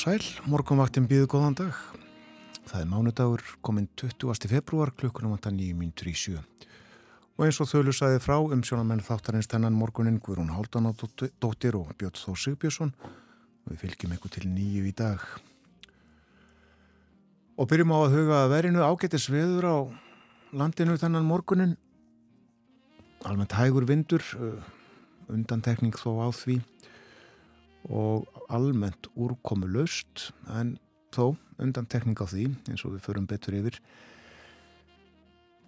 og sæl, morgunvaktin býðu góðan dag. Það er mánudagur, kominn 20. februar, klukkunum vantar nýjum mínutur í sjö. Og eins og þölu sæði frá um sjónamenn þáttarins þennan morgunin Guðrún Haldanadóttir og Björn Þór Sigbjörnsson við fylgjum eitthvað til nýju í dag. Og byrjum á að huga að verinu ágættis veður á landinu þennan morgunin. Almennt hægur vindur, undantekning þó á því og almennt úrkomu laust en þó undan tekning á því eins og við förum betur yfir.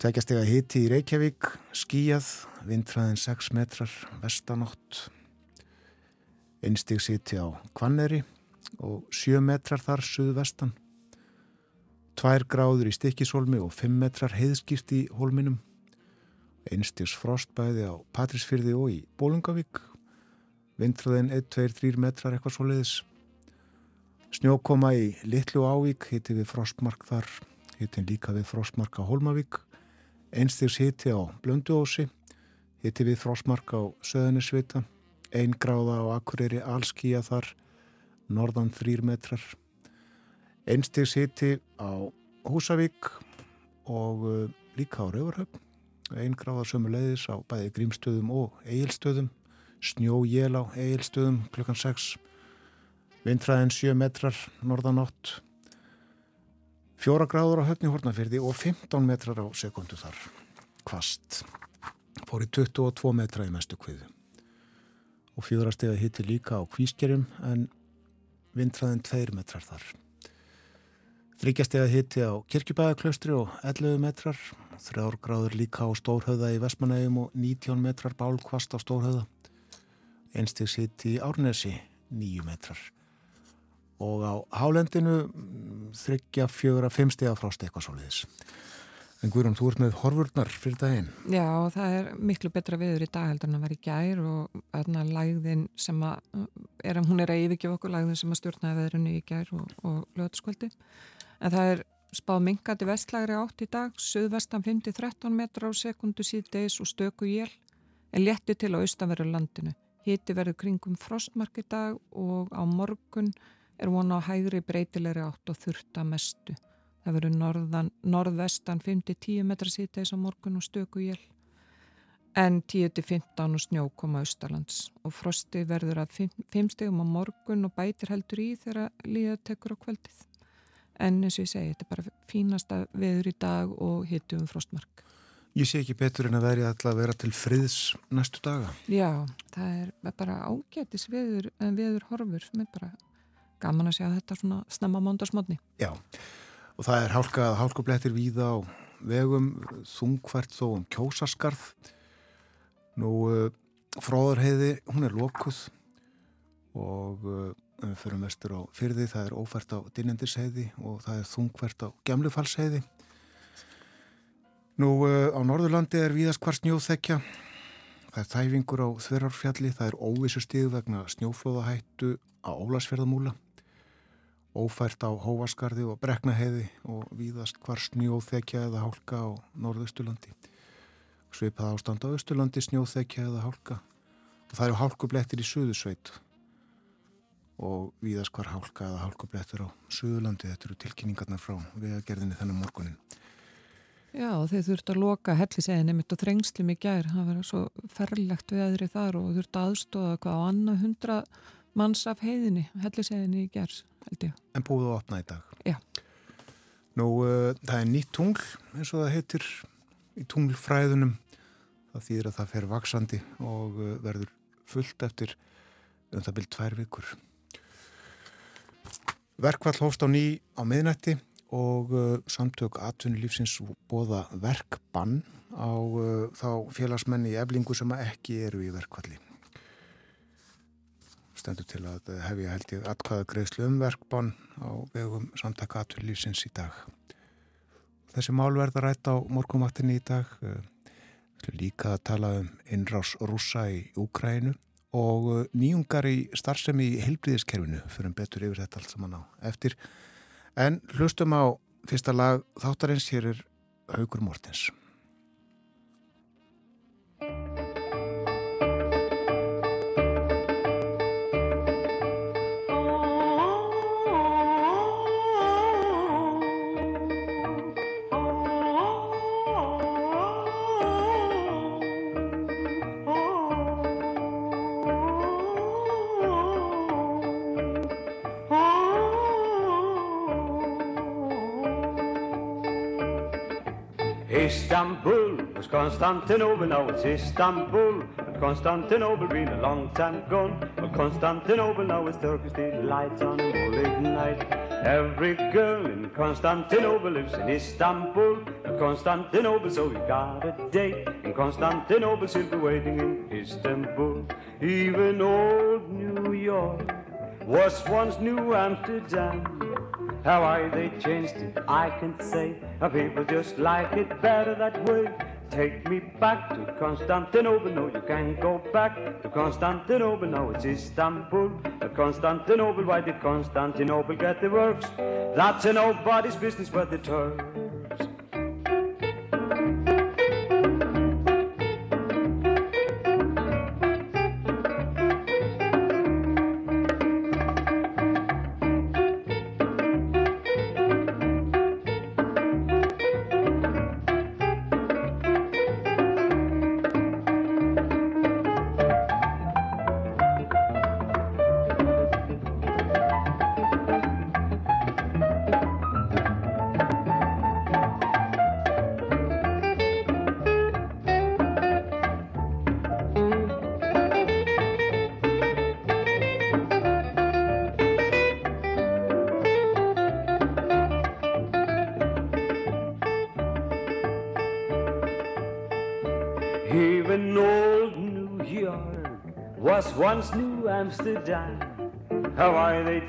Tveggjast ega hiti í Reykjavík skíjað, vindræðin 6 metrar vestanótt. Einstíks hiti á Kvanneri og 7 metrar þar suðvestan. 2 gráður í Stikisholmi og 5 metrar heiðskýrt í holminum einstíks frostbæði á Patrísfyrði og í Bólungavík vindræðin 1-2-3 metrar eitthvað svo leiðis snjókoma í Littlu Ávík hitti við frostmark þar hittin líka við frostmark á Holmavík einstigs hitti á Blönduósi hitti við frostmark á Söðunisvita ein gráða á Akureyri allskíja þar norðan 3 metrar. Einstigs hitti á Húsavík og uh, líka á Rauvarhöfn ein gráða sömu leiðis á bæði Grímstöðum og Egilstöðum snjó jél á eigilstöðum klukkan 6 vindræðin 7 metrar norðanátt. 4 gráður á höfni hórnafyrði og 15 metrar á sekundu þar. Kvast fór í 22 metra í mestu kviðu. Og fjóðrastega hitti líka á kvískerjum en vindræðin 2 metrar þar. Þryggjastega hitti á kirkjubæðaklaustri og 11 metrar. 3 gráður líka á stórhauða í Vestmanægum og 19 metrar bálkvast á stórhauða einstig sitt í Árnesi nýju metrar. Og á hálendinu þryggja fjögur að fimmstega frást eitthvað svo leiðis en Guðrún, þú ert með horfurnar fyrir daginn. Já, það er miklu betra viður í dag heldur en að vera í gær og þarna lægðin sem að er, hún er að yfirgefa okkur lægðin sem að stjórna veðrunni í gær og, og löðskvöldi en það er spáð minkandi vestlagri átt í dag söðvestan 5-13 metrar á sekundu síðdeis og stöku jél en létti til á austanveru landinu Hiti verður kringum frostmark í dag og á morgun er vona á hægri breytilegri átt og þurta mestu. Það verður norðan, norðvestan 5-10 metra síðdeis á morgun og stöku jél en 10-15 og snjó koma austalands og frosti verður að 5 stegum á morgun og bætir heldur í þegar líða tekur á kvöldið. En eins og ég segi, þetta er bara fínasta veður í dag og hitu um frostmark. Ég sé ekki betur en að veri alltaf að vera til friðs næstu daga. Já, það er bara ágætis veður, veður horfur sem er bara gaman að sjá þetta svona snemma mándagsmotni. Já, og það er hálkað hálkublettir víða á vegum þungvært þó um kjósaskarð. Nú, uh, fróðarheiði, hún er lokuð og uh, við förum vestur á fyrði, það er ófært á dinendisheiði og það er þungvært á gemlufalsheiði. Nú uh, á Norðurlandi er víðast hvar snjóþekja. Það er þæfingur á Þverjarfjalli, það er óvissu stíð vegna snjóflóðahættu á Ólasferðamúla, ófært á Hóaskarði og Breknaheiði og víðast hvar snjóþekja eða hálka á Norðausturlandi. Svipað ástand á Östurlandi snjóþekja eða hálka og það eru hálkublettir í Suðusveit og víðast hvar hálka eða hálkublettir á Suðurlandi. Þetta eru tilkynningarna frá vegagerðinni þennan morgunin. Já, þeir þurftu að loka helliseginni mitt og þrengslum í gær. Það verður svo ferlegt veðri þar og þurftu aðstóða hvað á annað hundra manns af heiðinni, helliseginni í gær, held ég. En búið að opna í dag? Já. Nú, uh, það er nýtt tungl, eins og það heitir í tunglfræðunum. Það þýðir að það fer vaksandi og uh, verður fullt eftir um það byrjum tvær vikur. Verkvall hófst á ný á miðnætti og uh, samtök atvinnulífsins bóða verkbann á uh, þá félagsmenni eflingu sem ekki eru í verkvalli. Stendur til að hefja held ég atkvaða greiðslu um verkbann á vegum samtaka atvinnulífsins í dag. þessi mál verða rætt á morgumaktinni í dag. Líka að tala um innrás rúsa í Úkrænu og nýjungar í starfsemi í heilbríðiskerfinu fyrir betur yfir þetta allt saman á eftir. En hlustum á fyrsta lag þáttarins hér er Haugur Mortens. Istanbul was Constantinople, now it's Istanbul. And Constantinople been a long time gone. But Constantinople now is Turkish delight on a moonlit night. Every girl in Constantinople lives in Istanbul. And Constantinople, so you got a date. In Constantinople, she'll be waiting in Istanbul. Even old New York was once New Amsterdam. How are they changed it, I can't say. People just like it better that way. Take me back to Constantinople. No, you can't go back to Constantinople. Now it's Istanbul. Constantinople, why did Constantinople get the works? That's a nobody's business but the Turks.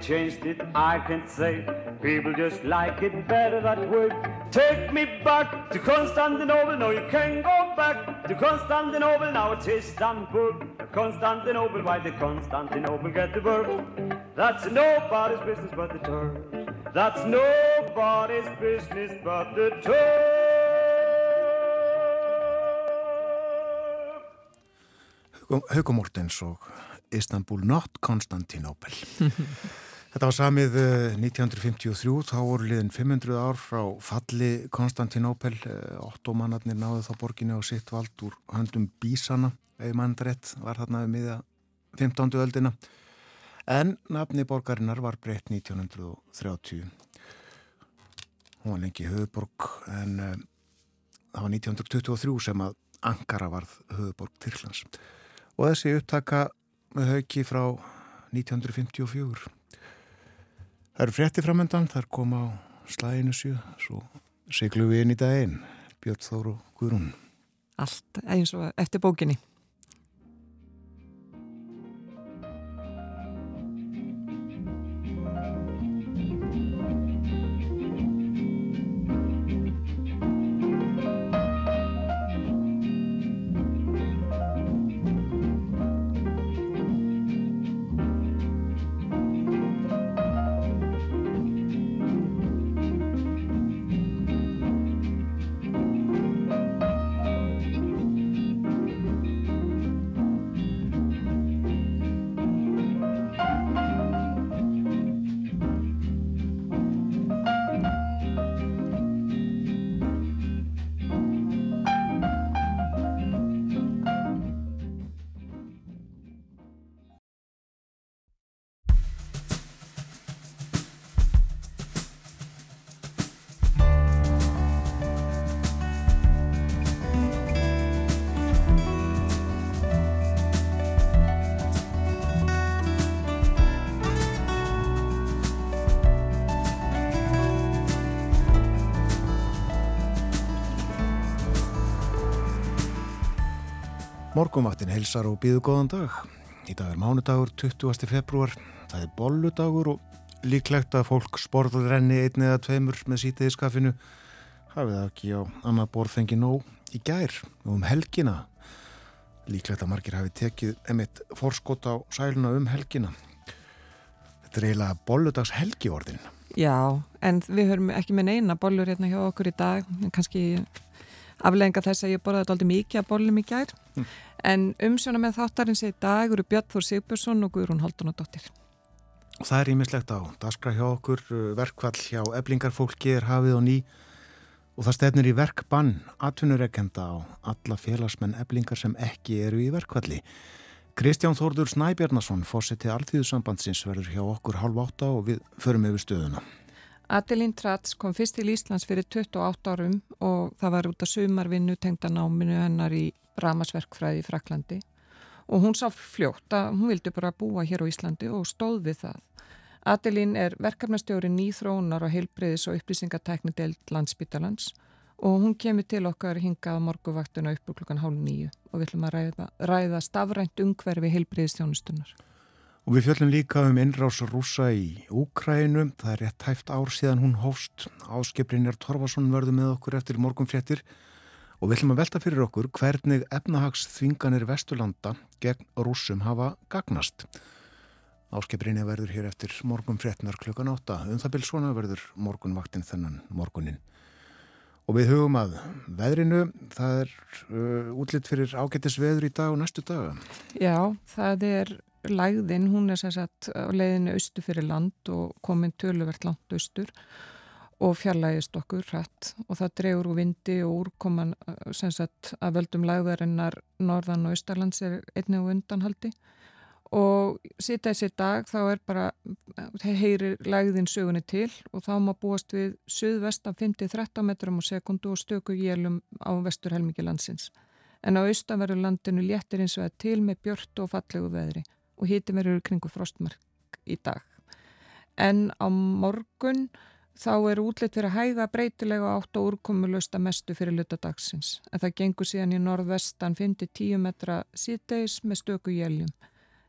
Changed it, I can't say. People just like it better that way. Take me back to Constantinople. No, you can't go back to Constantinople. Now it's Istanbul. Constantinople, why did Constantinople get the work? That's nobody's business but the Turks. That's nobody's business but the Turks. Hauko Mortens og Istanbul not Konstantinopel Þetta var samið 1953 þá voru liðin 500 ár frá falli Konstantinopel ottomannarnir náðu þá borginni á sitt vald úr höndum bísana eða manndrætt var þarna við miða 15. öldina en nafni borgarinnar var breytt 1930 hún var lengi höfuborg en uh, það var 1923 sem að Ankara varð höfuborg Tyrklands og þessi upptaka með hauki frá 1954. Það eru frétti framöndan, þar kom á slæginu sjö, svo siglu við inn í daginn, Björn Þóru Guðrún. Allt eins og eftir bókinni. Morgumvaktin heilsar og býðu góðan dag. Í dag er mánudagur 20. februar. Það er bolludagur og líklegt að fólk sporður renni einni eða tveimur með sítiðiskaffinu. hafið það ekki á annað borð fengi nóg í gær um helgina líklegt að margir hafi tekið emitt forskot á sæluna um helgina þetta er eiginlega bolludags helgiordin Já, en við höfum ekki með neina bollur hérna hjá okkur í dag kannski aflegginga þess að ég borðaði alltaf mikið að bollum í gær. Mm. en umsjóna með þáttarins í dag eru Björn Þór Sigbjörnsson og Guðrún Haldunadóttir Og það er ímislegt á daskra hjá okkur verkvall hjá eblingarfólki er hafið og ný og það stefnir í verkbann atvinnurekenda á alla félagsmenn eblingar sem ekki eru í verkvalli Kristján Þórður Snæbjarnason fórseti alltíðusambandsins verður hjá okkur halv átta og við förum yfir stöðuna Adelín Tratz kom fyrst til Íslands fyrir 28 árum og það var út af sumarvinnu tengdanáminu hennar í Ramasverkfræði í Fraklandi og hún sá fljótt að hún vildi bara búa hér á Íslandi og stóð við það. Adelín er verkefnastjóri nýþróunar og heilbreyðis og upplýsingatekni deilt landsbytalands og hún kemur til okkar hingað morguvaktuna upp klukkan hálf nýju og við ætlum að ræða, ræða stafrænt umhverfi heilbreyðistjónustunar. Og við fjöllum líka um innrás rúsa í Úkrænu. Það er rétt hæft ár síðan hún hófst. Áskiprinjar Torfarsson verður með okkur eftir morgunfréttir. Og við ætlum að velta fyrir okkur hvernig efnahags þvinganir Vesturlanda gegn rúsum hafa gagnast. Áskiprinja verður hér eftir morgunfréttinar klukkan átta. Um það byrj svona verður morgunvaktin þennan morgunin. Og við hugum að veðrinu, það er uh, útlitt fyrir ágættis veður í dag og næstu daga. Já, það er lægðin, hún er sem sagt á leiðinu austur fyrir land og komin töluvert langt austur og fjarlægist okkur hratt. Og það drefur úr vindi og úrkoman sem sagt að völdum lægðarinnar norðan og austarlands er einnig og undanhaldi. Og sýta þessi dag þá er bara heyrir lægðin sögunni til og þá má búast við söðvestan 50-13 metrum á sekundu og stöku jélum á vestur helmingi landsins. En á austanverðu landinu léttir eins og að til með björnt og fallegu veðri og híti verður kringu frostmark í dag. En á morgun þá er útlitt fyrir að hæga breytilega átt og úrkomulösta mestu fyrir lutadagsins. En það gengur síðan í norðvestan 5-10 metra síðdeis með stöku jæljum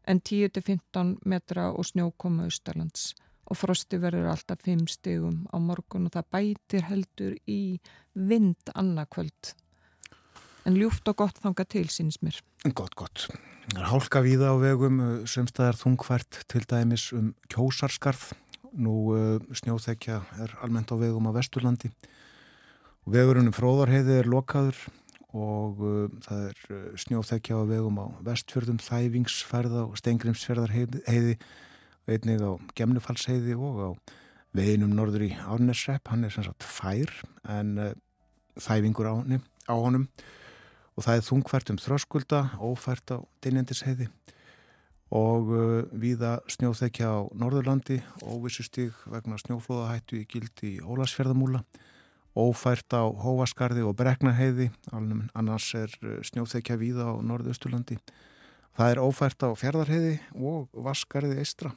en 10-15 metra og snjókomu austarlands og frosti verður alltaf 5 stegum á morgun og það bætir heldur í vind annarkvöld. En ljúft og gott þanga til síns mér. Gott, gott. Það er hálka víða á vegum, uh, semstæðar þungvært til dæmis um kjósarskarð. Nú uh, snjóþekja er almennt á vegum á Vesturlandi. Vegurinn um fróðarheiði er lokaður og uh, það er snjóþekja á vegum á Vestfjörðum, Þævingsferða og Stengrimsferðarheiði, einnig á Gemnufalsheiði og á veginum norður í Árnesrepp. Hann er sem sagt fær en Þævingur á honum og það er þungfært um þröskulda, ófært á dynjandisheiði. Og uh, viða snjóþekja á Norðurlandi, óvissustíg vegna snjóflóðahættu í gildi í Ólasfjörðamúla, ófært á Hóaskarði og Breknaheiði, annars er uh, snjóþekja viða á Norðausturlandi. Það er ófært á Fjörðarheiði og Vaskarði eistra,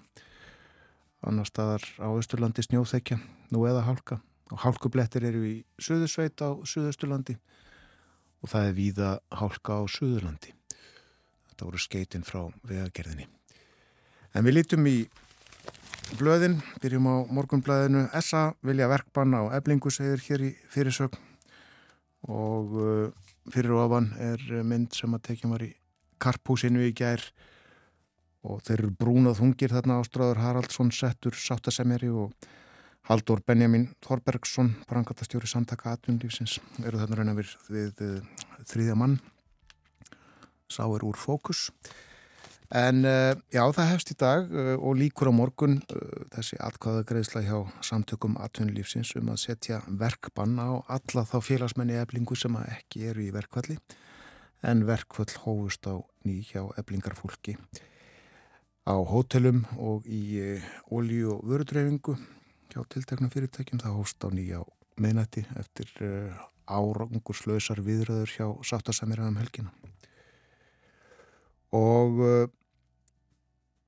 annars staðar á Östurlandi snjóþekja, nú eða hálka. Og hálkublettir eru í Suðusveit á Suðausturlandi og það er víða hálka á Suðurlandi. Þetta voru skeitin frá vegagerðinni. En við lítum í blöðin, byrjum á morgunblöðinu. Essa vilja verkbanna á eblingu segir hér í fyrirsögn og uh, fyrir ofan er mynd sem að tekja var í karpúsinu í gær og þeir eru brúnað hungir þarna ástráður Haraldsson settur sáttasemjari og Haldur Benjamin Þorbergsson, brangatastjóri samtaka atvinnlífsins, eru þarna raun að við, við uh, þrýðja mann, sá er úr fókus. En uh, já, það hefst í dag uh, og líkur á morgun þessi atkvæða greiðsla hjá samtökum atvinnlífsins um að setja verkbann á alla þá félagsmenni eblingu sem ekki eru í verkvalli en verkvall hófust á ný hjá eblingarfólki á hótelum og í ólíu og vörudreyfingu hjá tilteknum fyrirtækjum það hóst á nýja meðnætti eftir uh, árangurslausar viðröður hjá sáttasamiraðum helgina. Og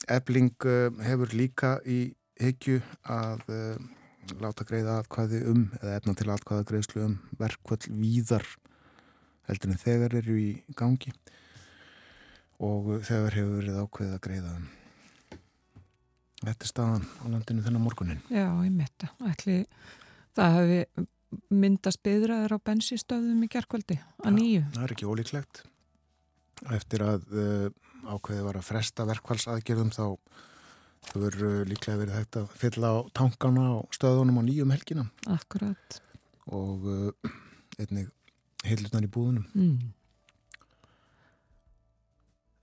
Ebling uh, hefur líka í hyggju að láta greiða aðkvæði um eða efna til aðkvæða greiðslu um verkvall víðar heldur en þegar eru í gangi. Og þegar hefur verið ákveðið að greiða um Þetta er staðan á landinu þennan morgunin. Já, ég. Ætli það hefði myndast byðraður á bensinstöðum í gerðkvöldi að nýju. Það er ekki ólíklegt. Eftir að uh, ákveði var að fresta verkvælsaðgerðum þá þau verður uh, líklega verið hægt að fylla á tankana og stöðunum á nýjum helgina. Akkurat. Og uh, einnig heilurnar í búðunum. Mm.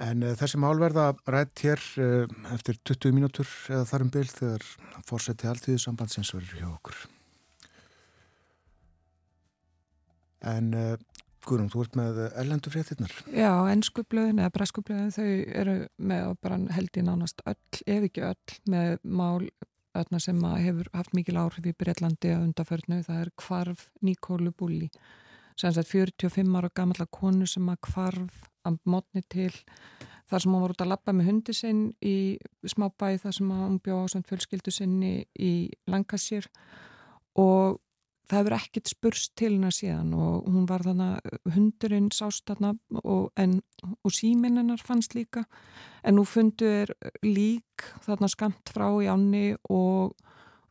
En uh, þessi mál verða rætt hér uh, eftir 20 mínútur eða þarum byl þegar fórseti alltíðu sambandsins verður hjá okkur. En uh, Guðrún, þú ert með ellendu fréttinnar. Já, ennskublöðin eða breskublöðin þau eru með bara held í nánast öll, ef ekki öll, með mál öllna sem hefur haft mikil áhrif í Breitlandi að undaförnu. Það er kvarf Nikólu Bulli, sem er 45 ára gamalla konu sem að kvarf að mótni til þar sem hún var út að lappa með hundi sinn í smábæði þar sem hún bjóð á fjölskyldu sinni í Langasýr og það hefur ekkert spurst til hennar síðan og hún var þannig, hundurinn sást þarna og, og síminn hennar fannst líka. En nú fundu er lík þarna skamt frá í ánni og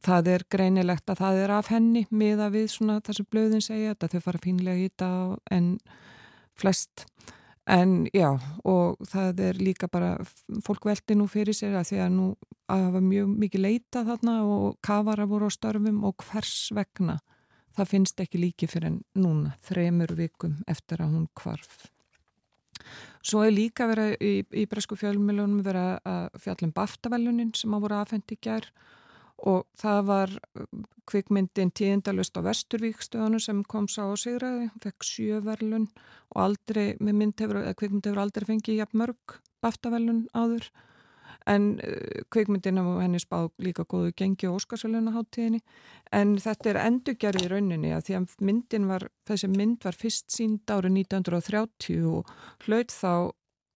það er greinilegt að það er af henni miða við svona þessu blöðin segja þetta þau fara fínlega í þetta en flest En já, og það er líka bara, fólk veldi nú fyrir sér að því að nú að hafa mjög mikið leita þarna og kafara voru á störfum og hvers vegna það finnst ekki líki fyrir en núna, þremur vikum eftir að hún kvarf. Svo er líka verið í, í Bresku fjölmjölunum verið að fjallum baftavelunin sem að voru aðfendi gerð og það var uh, kvikmyndin tíðindalust á Vesturvíkstöðunum sem kom sá á sigraði, fekk sjöverlun og aldrei, með mynd hefur, kvikmynd hefur aldrei fengið jafn mörg baftavelun áður. En uh, kvikmyndin hefur henni spáð líka góðu gengi og óskarsvelunaháttíðinni en þetta er endurgerð í rauninni að því að myndin var, þessi mynd var fyrst sínd árið 1930 og hlaut þá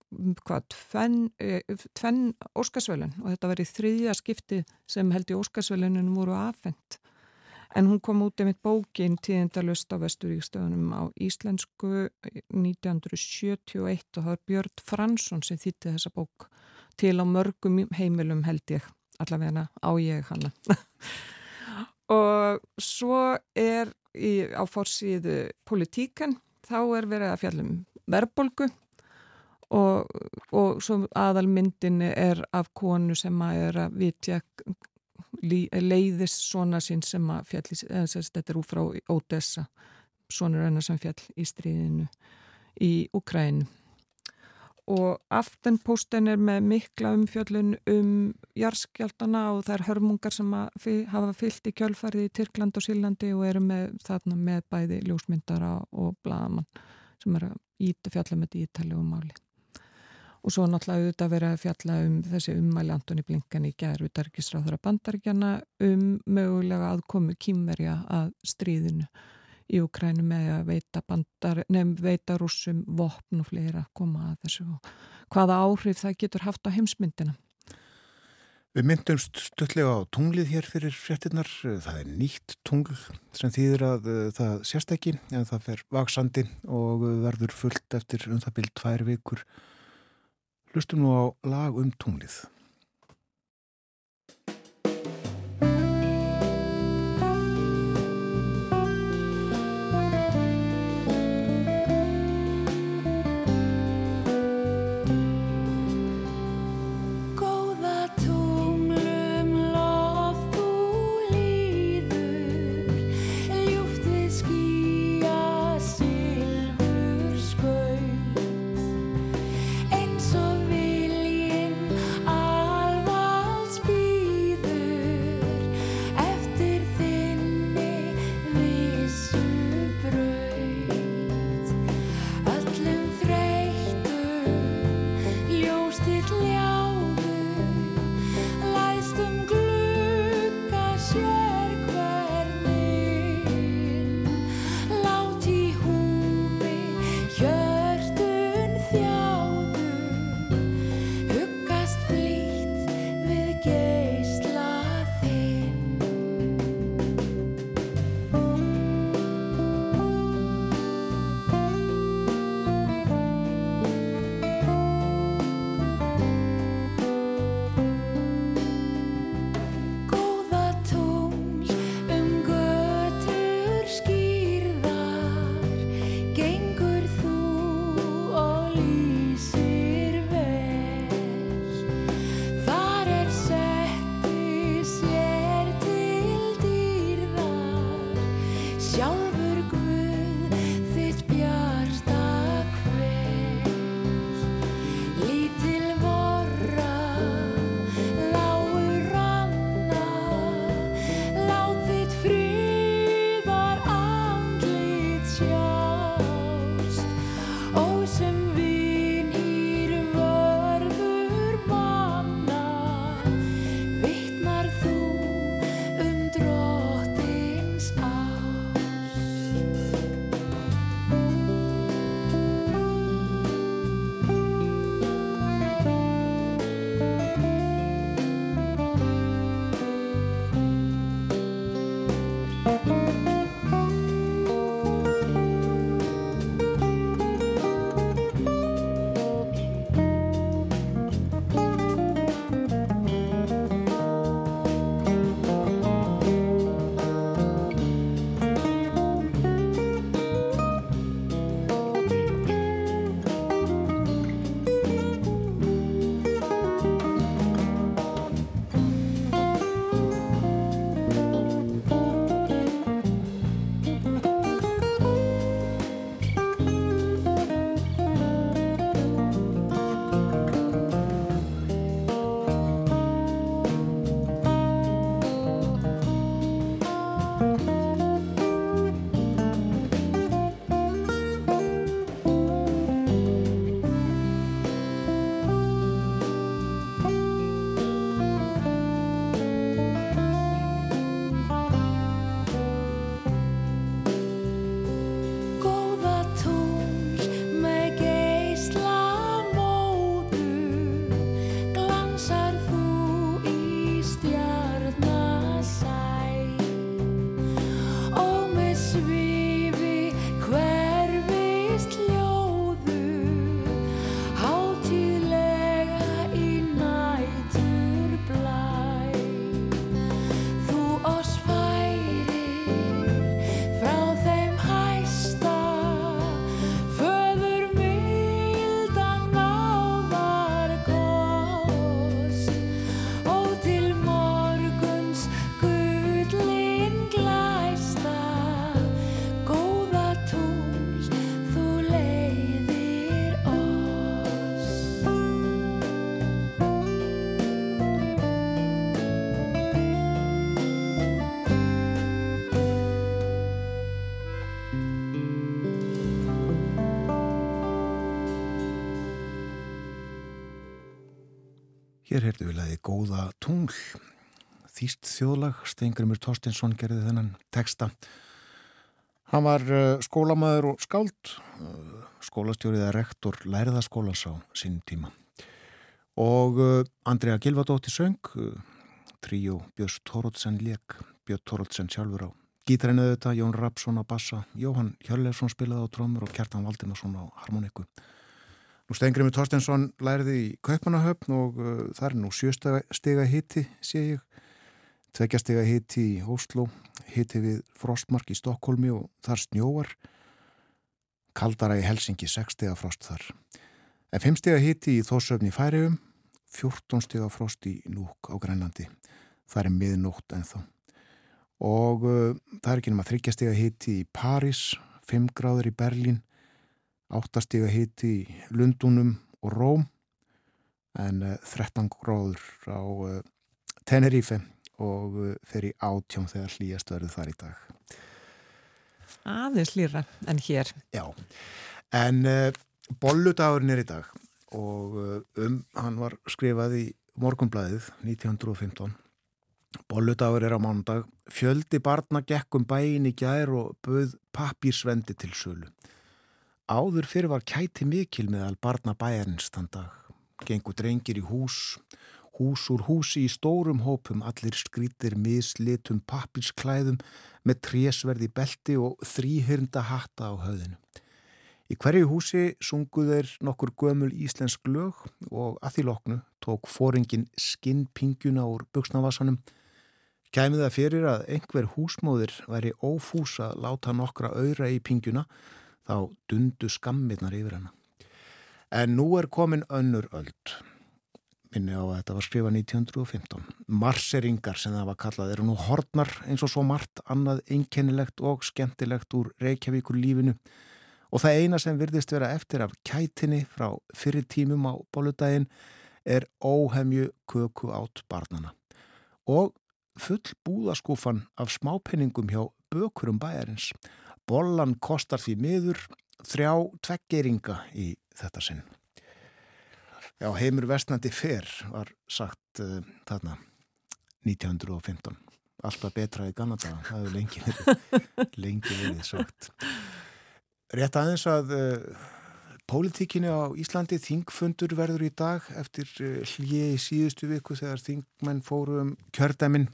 hvað, tvenn, e, tvenn Óskarsvölun og þetta var í þriðja skipti sem held í Óskarsvölunum voru aðfendt en hún kom út eitt bókin tíðindalust á Vesturíkstöðunum á íslensku 1971 og það var Björn Fransson sem þýtti þessa bók. Til á mörgum heimilum held ég. Allavega á ég hana. Og svo er í, á fórsíðu politíkan þá er verið að fjallum verbolgu og, og svo aðalmyndin er af konu sem að er að vitja leiðis svona sín sem að fjall, þetta er úr frá Odessa, svona reyna sem fjall í stríðinu í Ukræn og aftenposten er með mikla umfjöllun um jarskjaldana og það er hörmungar sem hafa fyllt í kjölfarið í Tyrkland og Sílandi og eru með þarna með bæði ljósmyndara og bladamann sem er að íta fjalla með ítali og máli og svo náttúrulega auðvitað verið að fjalla um þessi ummæli Antoni Blinkan í gerð utarkisráðara bandaríkjana um mögulega aðkomu kýmverja að stríðinu í Ukrænu með að veita, bandar, nefn, veita rúsum vopn og fleira að koma að þessu og hvaða áhrif það getur haft á heimsmyndina. Við myndumst stöldlega á tunglið hér fyrir fréttinnar. Það er nýtt tungl sem þýðir að uh, það sérst ekki en það fer vaksandi og verður fullt eftir um það byrj tvær vikur Hlustum nú á lag um tunglið. Hér heyrðu við leiði Góða tungl. Þýst þjóðlag, Steingrimur Torstinsson gerði þennan texta. Hann var uh, skólamæður og skáld, uh, skólastjóriða rektor læriðaskólans á sín tíma. Og uh, Andrea Gilvardóttir söng, tríu Björns Tórótsen leik, Björn Tórótsen sjálfur á gítarinn auðvitað, Jón Rapsson á bassa, Jóhann Hjörleifsson spilaði á trómur og Kjartan Valdimarsson á harmoniku. Nú Stengrimur Torstensson læriði í Kaupanahöfn og uh, það er nú sjöstega hitti, sé ég. Tveggjastega hitti í Óslo, hitti við Frostmark í Stokkólmi og þar snjóar. Kaldara í Helsingi, 6 stega frost þar. En 5 stega hitti í Þósöfni Færiðum, 14 stega frost í Núk á Grænlandi. Það er miðnótt en þá. Og uh, það er ekki náma þryggjastega hitti í París, 5 gráður í Berlín, áttastega hiti í Lundunum og Róm en 13 eh, gráður á eh, Tenerife og eh, fer í átjón þegar hlýjast verður þar í dag. Aðeins hlýra en hér. Já, en bolludagurinn er í dag og um hann var skrifað í morgunblæðið 1915. Bolludagur er á mándag. Fjöldi barna gekkum bæin í gær og böð papírsvendi til sölu. Áður fyrir var kæti mikil meðal barna bæjarins þann dag. Gengu drengir í hús, hús úr húsi í stórum hópum, allir skrítir mislitum pappilsklæðum með trésverði belti og þrýhyrnda hatta á höðinu. Í hverju húsi sunguður nokkur gömul íslensk lög og að því loknu tók fóringin skinnpingjuna úr buksnavasanum. Kæmið það fyrir að einhver húsmóðir væri ófús að láta nokkra auðra í pingjuna þá dundu skammirnar yfir hana. En nú er komin önnur öld. Minni á að þetta var skrifað 1915. Marseringar sem það var kallað eru nú hortnar eins og svo margt annað einkennilegt og skemmtilegt úr Reykjavíkur lífinu og það eina sem virðist vera eftir af kætinni frá fyrir tímum á bóludaginn er óhemju köku átt barnana og full búðaskúfan af smápenningum hjá bökurum bæjarins Bollan kostar því miður þrjá tveggeringa í þetta sinn. Já, heimur vestnandi fyrr var sagt uh, þarna 1915. Alltaf betra í Ganada, það hefur lengi verið, lengi verið sagt. Rétt aðeins að uh, pólitíkinni á Íslandi þingfundur verður í dag eftir uh, hlið í síðustu viku þegar þingmenn fórum um kjördæminn.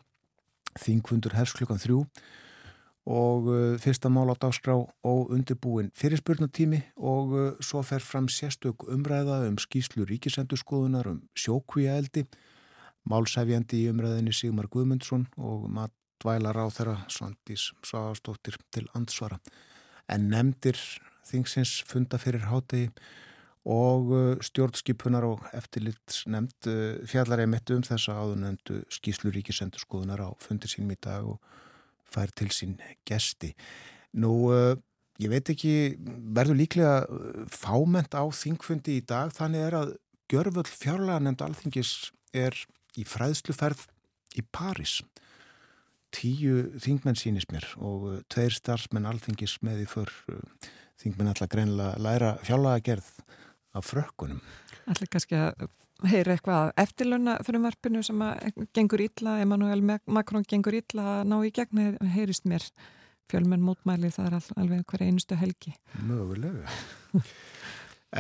Þingfundur hefst klukkan þrjú og uh, fyrsta mál á dagskrá og undirbúin fyrirspurnatími og uh, svo fer fram sérstök umræða um skýslu ríkisendurskoðunar um sjókvíaeldi málsæfjandi í umræðinni Sigmar Guðmundsson og matvælar á þeirra Svandís Svagastóttir til ansvara en nefndir þingsins funda fyrir hátegi og uh, stjórnskipunar og eftirlits nefnd fjallar einmitt um þessa áður nefndu skýslu ríkisendurskoðunar á fundir sínum í dag og fær til sín gesti. Nú, uh, ég veit ekki, verður líklega uh, fáment á þingfundi í dag, þannig er að Gjörvöld fjárlega nefnd alþingis er í fræðsluferð í Paris. Tíu þingmenn sínist mér og uh, tveir starfsmenn alþingis með í för þingmenn alltaf greinlega læra fjárlega gerð af frökkunum. Allir kannski að heyra eitthvað eftirlunna fyrir marpinu sem gengur illa, Emmanuel Macron gengur illa að ná í gegn, heyrist mér fjölmenn mótmæli, það er alveg hverja einustu helgi. Mögulega.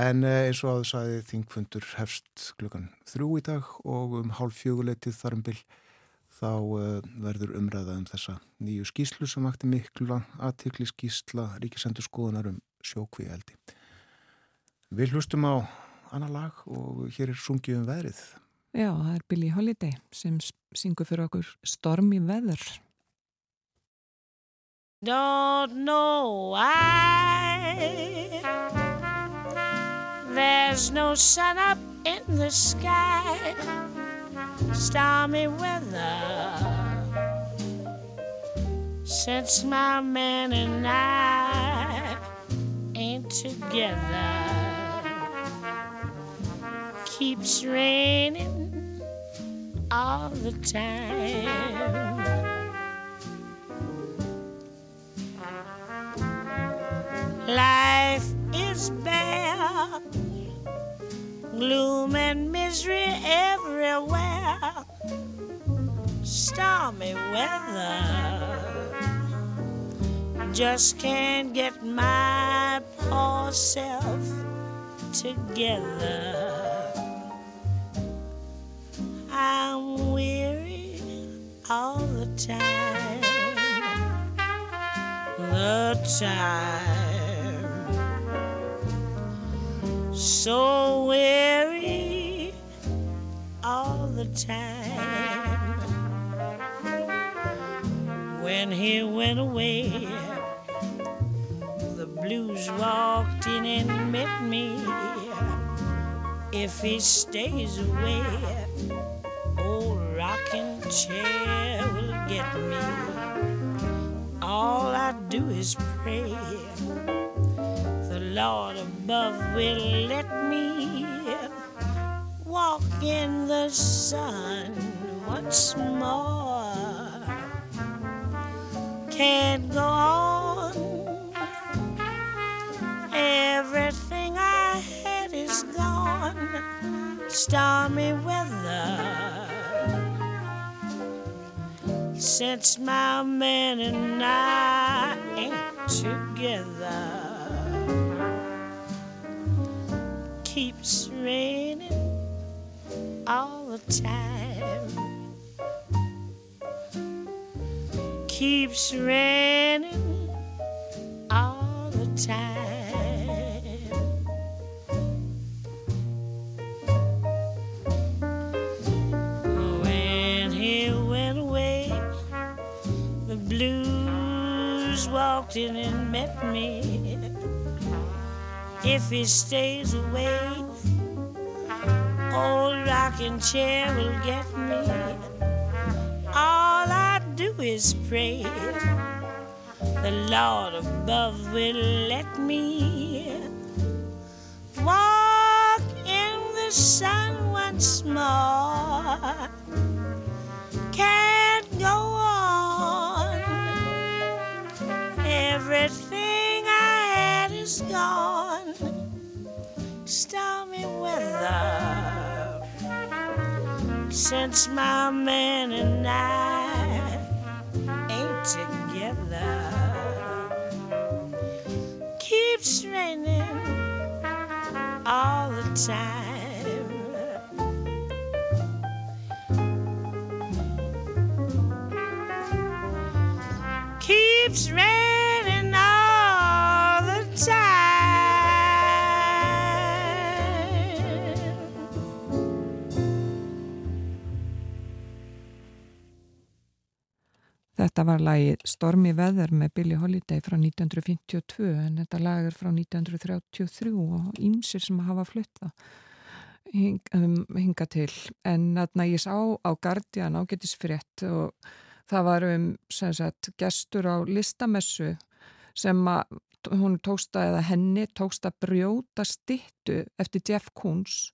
en eh, eins og að það sæði þingfundur hefst klukkan þrjú í dag og um hálf fjöguleitið þarum byll þá uh, verður umræða um þessa nýju skýslu sem vakti miklu aðtikli skýsla ríkisendur skoðunar um sjókví eldi. Við hlustum á annar lag og hér er sungið um veðrið. Já, það er Billie Holiday sem syngur fyrir okkur Stormi veður. Don't know why There's no sun up in the sky Stormy weather Since my man and I ain't together keeps raining all the time. Life is bare gloom and misery everywhere, stormy weather. Just can't get my poor self together. I'm weary all the time, the time, so weary all the time. When he went away, the blues walked in and met me. If he stays away, old rocking chair will get me. All I do is pray the Lord above will let me walk in the sun once more. Can't go on. Everything I had is gone. Stormy weather. Since my man and I ain't together. Keeps raining all the time. Keeps raining and met me. If he stays away, old rocking chair will get me. All I do is pray the Lord above will let me walk in the sun once more. Since my man and I ain't together. Keeps raining all the time. Keeps raining Þetta var lagið Stormy Weather með Billie Holiday frá 1952 en þetta lag er frá 1933 og ímsir sem hafa flutta hing, um, hinga til. En þarna ég sá á Guardian ágætisfrétt og það var um sagt, gestur á listamessu sem tóksta henni tóksta brjóta stittu eftir Jeff Koons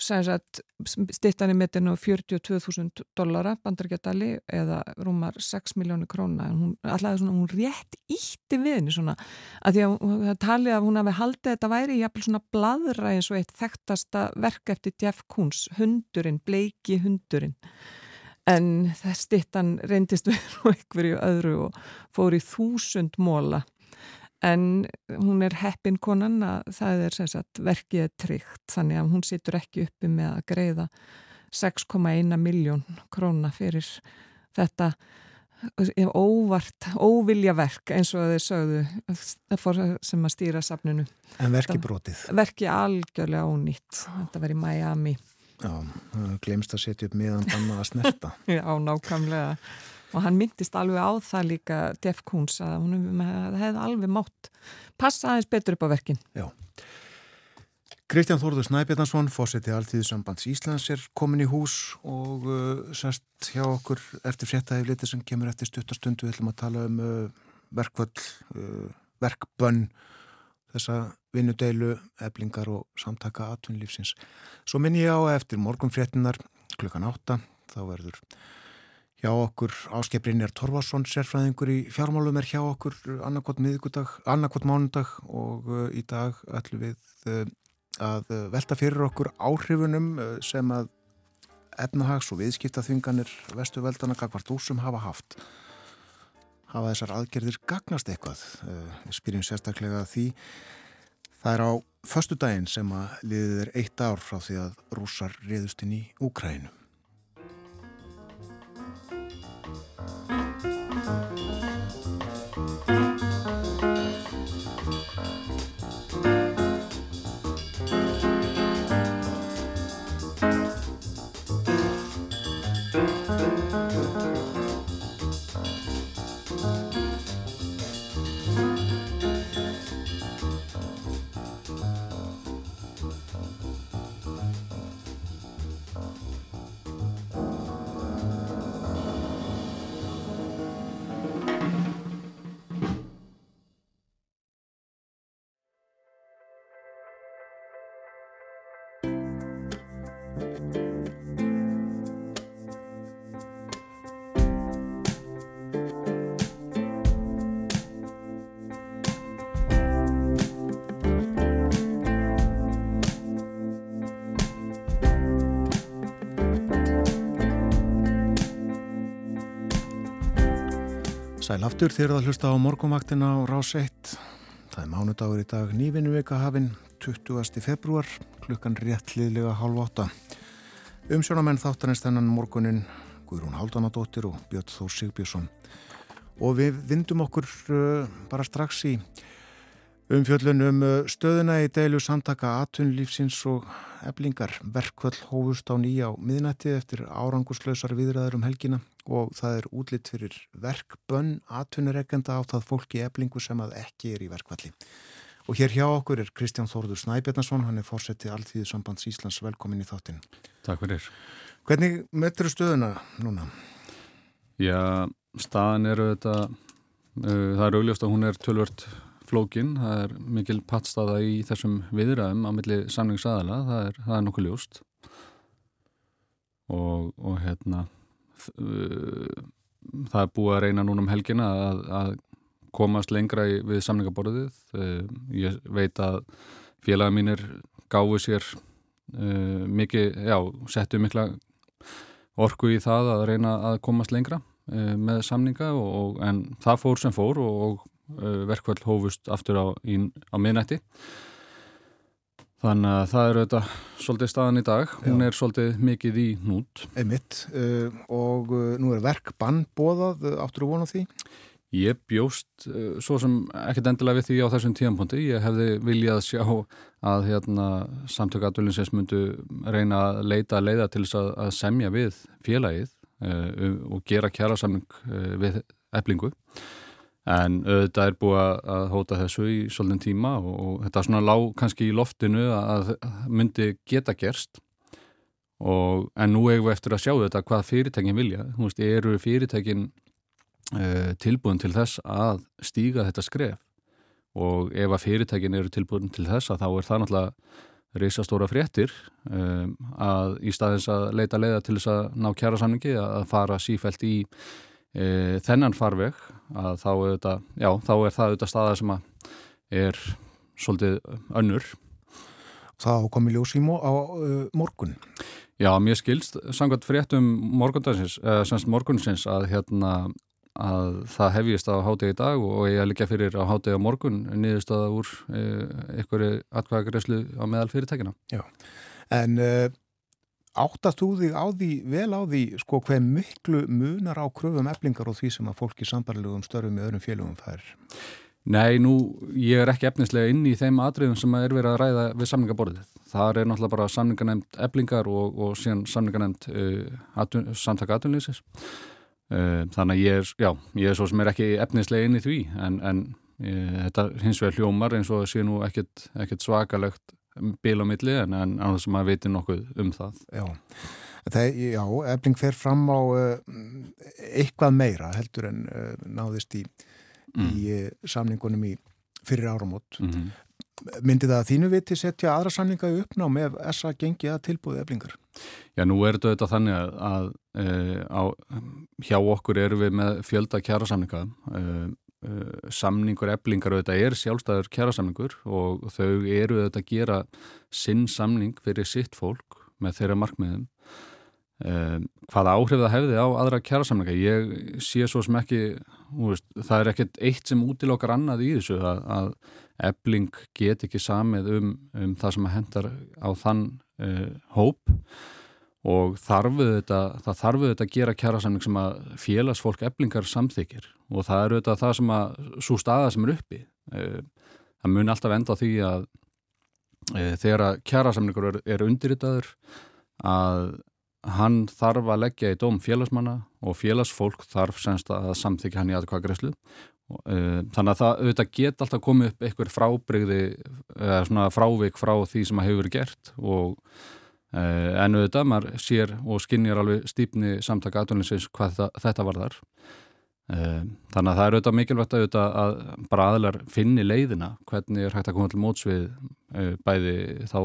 stittan í metinu 42.000 dollara bandargetali eða rúmar 6 miljónu króna. Hún, allavega svona, hún rétt ítti við henni svona að því að hún talið að hún hafi haldið þetta væri jafnvel svona bladra eins og eitt þekktasta verk eftir Jeff Koons, hundurinn, bleiki hundurinn. En það stittan reyndist við og einhverju öðru og fór í þúsund móla en hún er heppin konan að það er sagt verkið tryggt þannig að hún situr ekki uppi með að greiða 6,1 miljón króna fyrir þetta óvart, óvilja verk eins og þeir sögðu sem að stýra safninu. En verki brotið? Verki algjörlega ónýtt. Þetta í Miami. Já, glemst að setja upp miðan banna að snerta. Já, nákvæmlega og hann myndist alveg á það líka Jeff Koons að hún hefði alveg mátt passa aðeins betur upp á verkin. Já. Kristján Þórður Snæbjörnarsson, fósetti Alþýðusambands Íslands er komin í hús og uh, sest hjá okkur eftir fréttaði liti sem kemur eftir stuttastundu við ætlum að tala um uh, verkvöld uh, verkbönn þessa vinnudeilu, eblingar og samtaka atvinnlífsins. Svo minn ég á eftir morgun fréttinar klukkan átta, þá verður hjá okkur Áskei er Torvarsson, sérfræðingur í fjármálum er hjá okkur annarkot miðgudag, annarkot mánudag og uh, í dag ætlum við uh, að velta fyrir okkur áhrifunum uh, sem að efnahags og viðskiptaþvinganir vestuveldana gagvart úsum hafa haft. Hafa þessar aðgerðir gagnast eitthvað? Við spyrjum sérstaklega því það er á förstu daginn sem að liðið er eitt ár frá því að rúsar riðust inn í Úkrænu. Sæl aftur þér að hlusta á morgumvaktina á Rás 1. Það er mánudagur í dag nývinu vika hafinn 20. februar klukkan rétt liðlega hálf átta. Umsjónamenn þáttanist þennan morgunin Guðrún Haldanadóttir og Björn Þór Sigbjörnsson. Og við vindum okkur uh, bara strax í umfjöllun um uh, stöðuna í deilu samtaka atunlífsins og eblingar verkvöld hófust á nýja á miðnætti eftir árangurslausar viðræður um helgina og það er útlitt fyrir verkbönn atvinnureikenda á það fólki eblingu sem að ekki er í verkvalli. Og hér hjá okkur er Kristján Þórður Snæbjarnason, hann er fórsetið Alþýðu sambands Íslands velkomin í þáttinn. Takk fyrir. Hvernig möttur stöðuna núna? Já, staðan eru þetta, uh, það er augljóst að hún er tölvört flókin, það er mikil pattstaða í þessum viðræðum á milli samningsaðala, það er, er nokkuð ljóst og, og hérna það er búið að reyna núna um helgina að, að komast lengra í, við samningaborðið. Ég veit að félaga mínir gáðu sér uh, mikið, já, settu mikla orku í það að reyna að komast lengra uh, með samninga og, en það fór sem fór og, og uh, verkvall hófust aftur á, í, á miðnætti. Þannig að það eru þetta svolítið staðan í dag, hún Já. er svolítið mikið í nút. Einmitt uh, og uh, nú er verkbann bóðað, uh, áttur þú vonu því? Ég bjóst uh, svo sem ekkert endilega við því á þessum tíðanponti, ég hefði viljað sjá að hérna, samtökadvölinsins myndu reyna að leita að leiða til þess að, að semja við félagið uh, og gera kjæra samling uh, við eblingu en auðvitað er búið að hóta þessu í svolítinn tíma og, og þetta er svona lág kannski í loftinu að myndi geta gerst. Og, en nú eigum við eftir að sjá þetta hvað fyrirtækin vilja, þú veist, eru fyrirtækin uh, tilbúin til þess að stíga þetta skref? Og ef að fyrirtækin eru tilbúin til þess að þá er það náttúrulega reysastóra fréttir um, að í staðins að leita leiða til þess að ná kjæra samningi að fara sífælt í e, þennan farveg að þá er, þetta, já, þá er það auðvitað staða sem er svolítið önnur. Það komi ljós í mó, á uh, morgun? Já, mér skilst samkvæmt fréttum morgundansins, uh, semst morgunsins að hérna að það hefjist á hátegi í dag og ég er líka fyrir á hátegi á morgun niðurstaða úr uh, einhverju atkvæðagreyslu á meðal fyrirtækina. Já, en Áttast þú þig á því, vel á því, sko, hver miklu munar á kröfum eflingar og því sem að fólki sambarlegum störfum í öðrum félögum fær? Nei, nú, ég er ekki efnislega inn í þeim atriðum sem er verið að ræða við samningaborðið. Það er náttúrulega bara samninganemt eflingar og, og síðan samninganemt uh, atun, samtaka atunlýsis. Uh, þannig að ég er, já, ég er svo sem er ekki efnislega inn í því, en, en uh, þetta hins vegar hljómar eins og sé nú ekkit svakalegt bíl á milli en, en þess að maður veitir nokkuð um það. Já, það, já efling fer fram á uh, eitthvað meira heldur en uh, náðist í, mm. í uh, samningunum í fyrir áramót. Mm -hmm. Myndi það að þínu viti setja aðra samninga í uppnám ef þessa gengi að tilbúið eflingar? Já, nú er þetta þannig að, að á, hjá okkur eru við með fjölda kjæra samninga samningur eblingar auðvitað er sjálfstæður kjærasamningur og þau eru auðvitað að gera sinn samning fyrir sitt fólk með þeirra markmiðum. Um, hvaða áhrif það hefði á aðra kjærasamninga ég sé svo sem ekki veist, það er ekkert eitt sem útilokkar annað í þessu að, að ebling get ekki samið um, um það sem hendar á þann uh, hóp og þarfuð þetta, það þarfuð þetta að gera kjærasamning sem að félagsfólk eblingar samþykir og það eru þetta það sem að svo staða sem er uppi. Eh, það mun alltaf enda á því að e, þegar að kjærasamningur er, er undirritaður að hann þarf að leggja í dóm félagsmanna og félagsfólk þarf semst að samþykja hann í aðkvæða greiðslu e, þannig að það auðvitað get alltaf komið upp einhver frábreyði eða svona frávik frá því sem að hefur verið gert. Og en auðvitað, maður sér og skinnir alveg stýpni samtaka aðvunninsins hvað þetta, þetta var þar eh, þannig að það er auðvitað mikilvægt auðvitað að bara aðlar finni leiðina hvernig er hægt að koma til mótsvið eh, bæði þá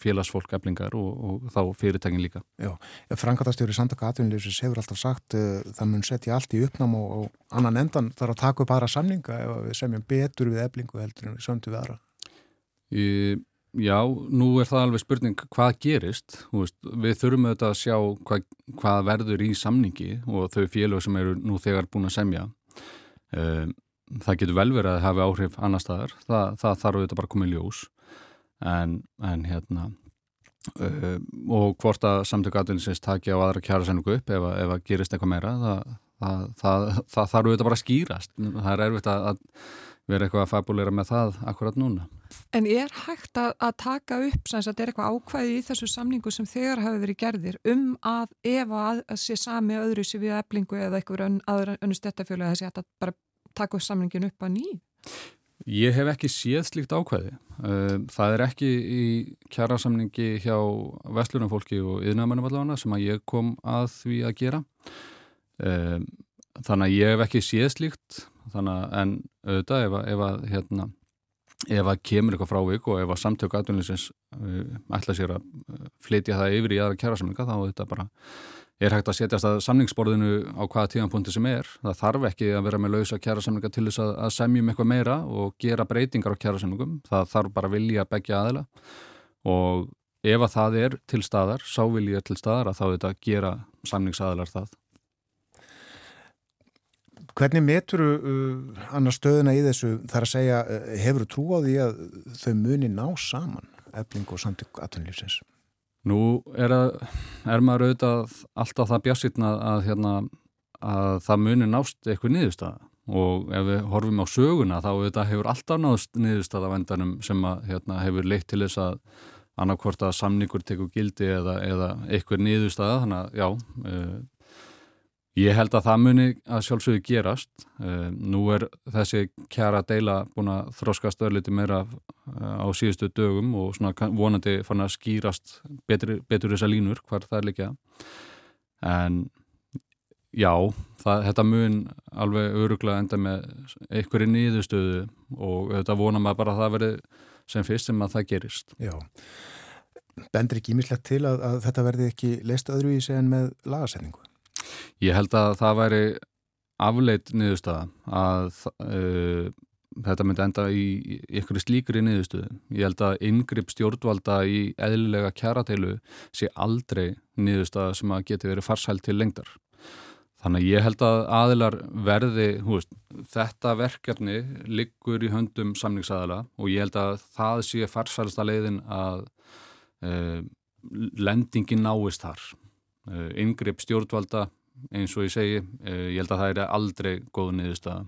félagsfólk eflingar og, og þá fyrirtækin líka. Já, Frangatastjóri Samtaka Atvinnlýfis hefur alltaf sagt uh, það mun setja allt í uppnám og, og annan endan þarf að taka upp aðra samninga ef við semjum betur við eflingu heldur en við sömdu við aðra. Í Já, nú er það alveg spurning hvað gerist, veist, við þurfum auðvitað að sjá hvað, hvað verður í samningi og þau félög sem eru nú þegar búin að semja. Um, það getur vel verið að hafa áhrif annar staðar, það, það þarf auðvitað bara að koma í ljós. En, en hérna um, og hvort að samtöku aðlinsins takja á aðra kjara sennugu upp ef, ef að gerist eitthvað meira, það, það, það þarf auðvitað bara að skýrast, það er erfitt að, að vera eitthvað að fabulera með það akkurat núna. En er hægt að, að taka upp, sem þetta er eitthvað ákvæði í þessu samningu sem þegar hafi verið gerðir um að ef að, að sé sami öðru sér við eblingu eða eitthvað ön, aðra önnu stettafjölu að þessi að bara taka upp samningin upp að ný? Ég hef ekki séð slíkt ákvæði. Það er ekki í kjara samningi hjá vestlunumfólki og yðnamannum allavega sem að ég kom að því að gera. Þannig að ég hef ekki séð slíkt þannig að en auðvitað ef að, ef að hérna, ef að kemur eitthvað frávik og ef að samtöku aðvunninsins uh, ætla sér að uh, flytja það yfir í aðra kjærasamlinga þá þetta bara er hægt að setjast að samningsborðinu á hvaða tíðanpunkti sem er. Það þarf ekki að vera með lausa kjærasamlinga til þess að, að semjum eitthvað meira og gera breytingar á kjærasamlingum. Það þarf bara vilja að begja aðila og ef að það er til staðar, sá vilja til staðar að þá þetta gera samningsaðilar það. Hvernig metur uh, annars stöðuna í þessu? Þar að segja, uh, hefur þú trú á því að þau muni ná saman efling og samtök aðtunlífsins? Nú er, að, er maður auðvitað alltaf það bjassitna að, hérna, að það muni nást eitthvað niðurstaða. Og ef við horfum á söguna þá auðvitað hefur alltaf nást niðurstaða vendanum sem að, hérna, hefur leitt til þess að annarkvort að samningur tekur gildi eða, eða eitthvað niðurstaða. Þannig að já, uh, Ég held að það muni að sjálfsögðu gerast. Uh, nú er þessi kjara deila búin að þróskast öðliti meira uh, á síðustu dögum og vonandi fann að skýrast betur, betur þessa línur hvar það er líka. En já, það, þetta mun alveg öruglega enda með einhverju nýðustöðu og þetta vona maður bara að það veri sem fyrst sem að það gerist. Já, bendur ekki ímislegt til að, að þetta verði ekki leist öðru í sig en með lagasendingu? Ég held að það væri afleitt niðurstaða að uh, þetta myndi enda í ykkur slíkri niðurstöðu. Ég held að yngripp stjórnvalda í eðlilega kjarateilu sé aldrei niðurstaða sem að geti verið farsælt til lengdar. Þannig að ég held að aðilar verði, veist, þetta verkefni liggur í höndum samningsaðala og ég held að það sé farsælsta leiðin að uh, lendingin náist þar. Uh, yngripp stjórnvalda eins og ég segi, eh, ég held að það er aldrei góð niðurst að,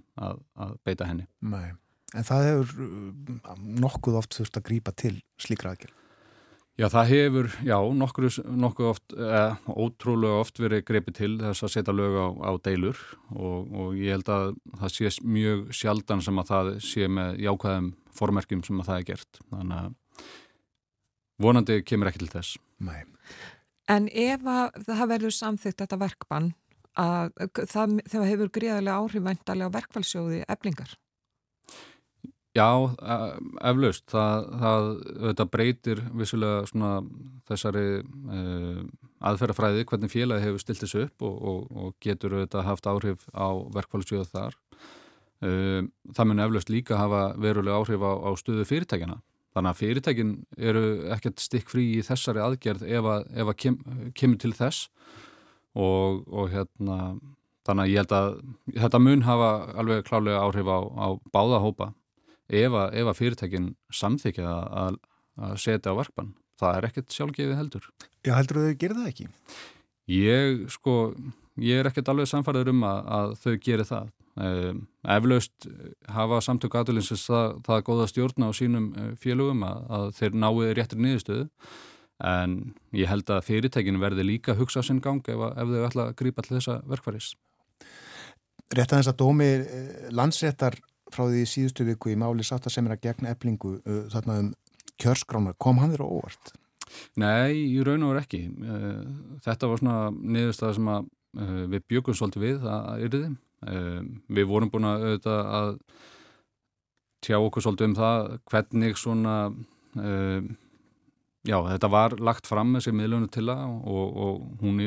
að beita henni. Nei, en það hefur uh, nokkuð oft þurft að grýpa til slíkra aðgjörn. Já, það hefur, já, nokkuð, nokkuð oft, eh, ótrúlega oft verið greipið til þess að setja lög á, á deilur og, og ég held að það sé mjög sjaldan sem að það sé með jákvæðum formerkjum sem að það er gert. Þannig að vonandi kemur ekki til þess. Nei. En ef að það verður samþygt þetta verkbann að það, það hefur gríðarlega áhrifvæntalega á verkfallsjóði eblingar? Já, e, eflaust. Það, það þetta breytir vissulega þessari uh, aðferðafræði hvernig félagi hefur stilt þessu upp og, og, og getur þetta haft áhrif á verkfallsjóðu þar. uh, það mun eflaust líka hafa verulega áhrif á, á stöðu fyrirtækjana þannig að fyrirtækin eru ekkert stikk frí í þessari aðgerð ef að, ef að kem, kemur til þess og, og hérna þannig að ég held að þetta mun hafa alveg klálega áhrif á, á báða hópa ef að, ef að fyrirtækin samþykja að, að setja á verkbann. Það er ekkert sjálfgefið heldur. Já, heldur þau að þau gerir það ekki? Ég, sko, ég er ekkert alveg samfæður um að, að þau gerir það. Um, eflaust hafa samtök aðalinsins það, það góða stjórna á sínum eh, félögum að, að þeir náu réttir niðurstöðu en ég held að fyrirtækinu verði líka hugsa sinn gang ef, ef þau ætla að grípa til þessa verkvaris Rétt að þess að dómi eh, landsréttar frá því síðustu viku í máli sátt að sem er að gegna eblingu uh, þarna um kjörskrána, kom hann þér óvart? Nei, í raun og verð ekki. Eh, þetta var svona niðurstað sem að eh, við byggum svolítið við að yrði. Eh, við vorum búin að, að tjá okkur svolítið um það hvernig svona, já þetta var lagt fram þessi miðlunum til það og, og hún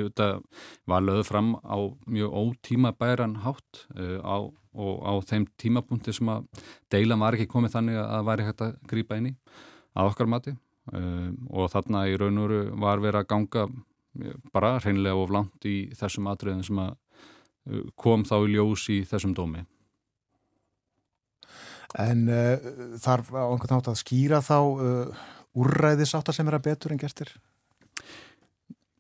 var lögð fram á mjög ótímabæran hátt á, og á þeim tímapunkti sem að deila var ekki komið þannig að það væri hægt að grýpa inn í að okkar mati um, og þarna í raun og veru var verið að ganga bara hreinlega of langt í þessum atriðin sem að uh, kom þá í ljós í þessum dómi. En uh, þarf á einhvern nátt að skýra þá uh, úrræðis áttar sem er að betur en gerstir?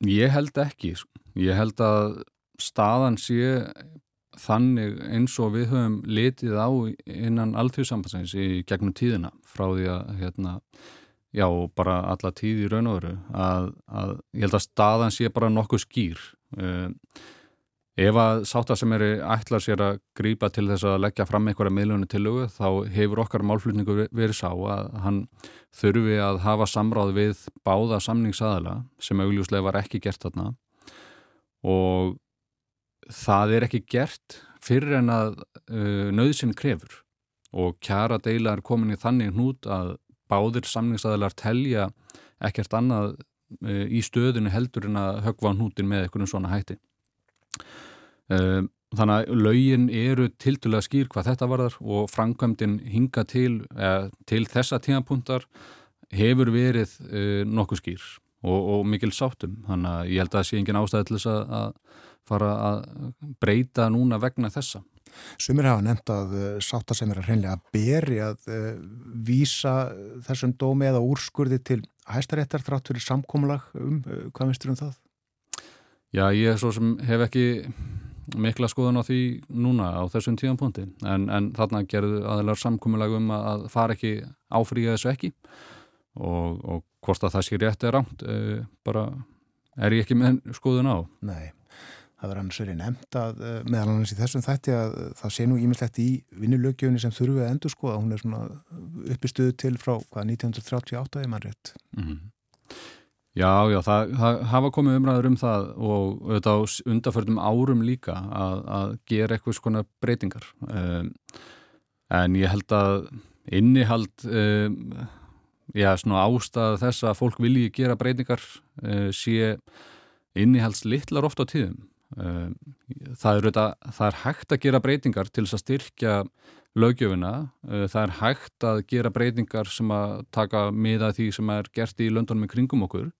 Ég held ekki. Ég held að staðan sé þannig eins og við höfum litið á innan alltíðsambansins í gegnum tíðina frá því að hérna já, bara alla tíð í raun og veru að, að ég held að staðan sé bara nokkuð skýr uh, ef að sátta sem eru ætlar sér að grýpa til þess að leggja fram einhverja miðlunni tilögu þá hefur okkar málflutningu verið sá að hann þurfi að hafa samráð við báða samningsaðala sem augljóslega var ekki gert þarna og það er ekki gert fyrir en að uh, nöðsinn krefur og kjara deila er komin í þannig hnút að báðir samningsaðilar telja ekkert annað e, í stöðinu heldur en að högva hnútin með einhvern svona hætti. E, þannig að laugin eru tildulega skýr hvað þetta varðar og framkvæmdinn hinga til, eða, til þessa tímapunktar hefur verið e, nokkuð skýr og, og mikil sáttum. Þannig að ég held að það sé engin ástæði til þess að fara að breyta núna vegna þessa. Sumir hafa nefnt að uh, sátta sem er að hreinlega beri að uh, vísa þessum dómi eða úrskurði til hæstaréttar þrátt fyrir samkómulag um uh, hvað mistur um það? Já, ég svo sem hef ekki mikla skoðan á því núna á þessum tíðanpunti en, en þarna gerðu aðeinar samkómulag um að fara ekki áfríða þessu ekki og, og hvort að það sé rétt er rámt bara er ég ekki með skoðun á. Nei það verður annars verið nefnt að eh, meðal annars í þessum þætti að það sé nú ímislegt í vinnulögjöfni sem þurfið að endur skoða, hún er svona uppistuðu til frá hvað 1938 er mann rétt mm -hmm. Já, já, það, það hafa komið umræður um það og auðvitað á undarförnum árum líka að, að gera eitthvað svona breytingar. Um, en ég held að innihald um, já, svona ástæða þess að fólk vilji gera breytingar um, sé innihalds litlar oft á tíðum. Ehm, það er, það er hægt að gera breytingar til þess að styrkja lögjöfina, ehm, það er hægt að gera breytingar sem að taka miða því sem er gert í löndunum í kringum okkur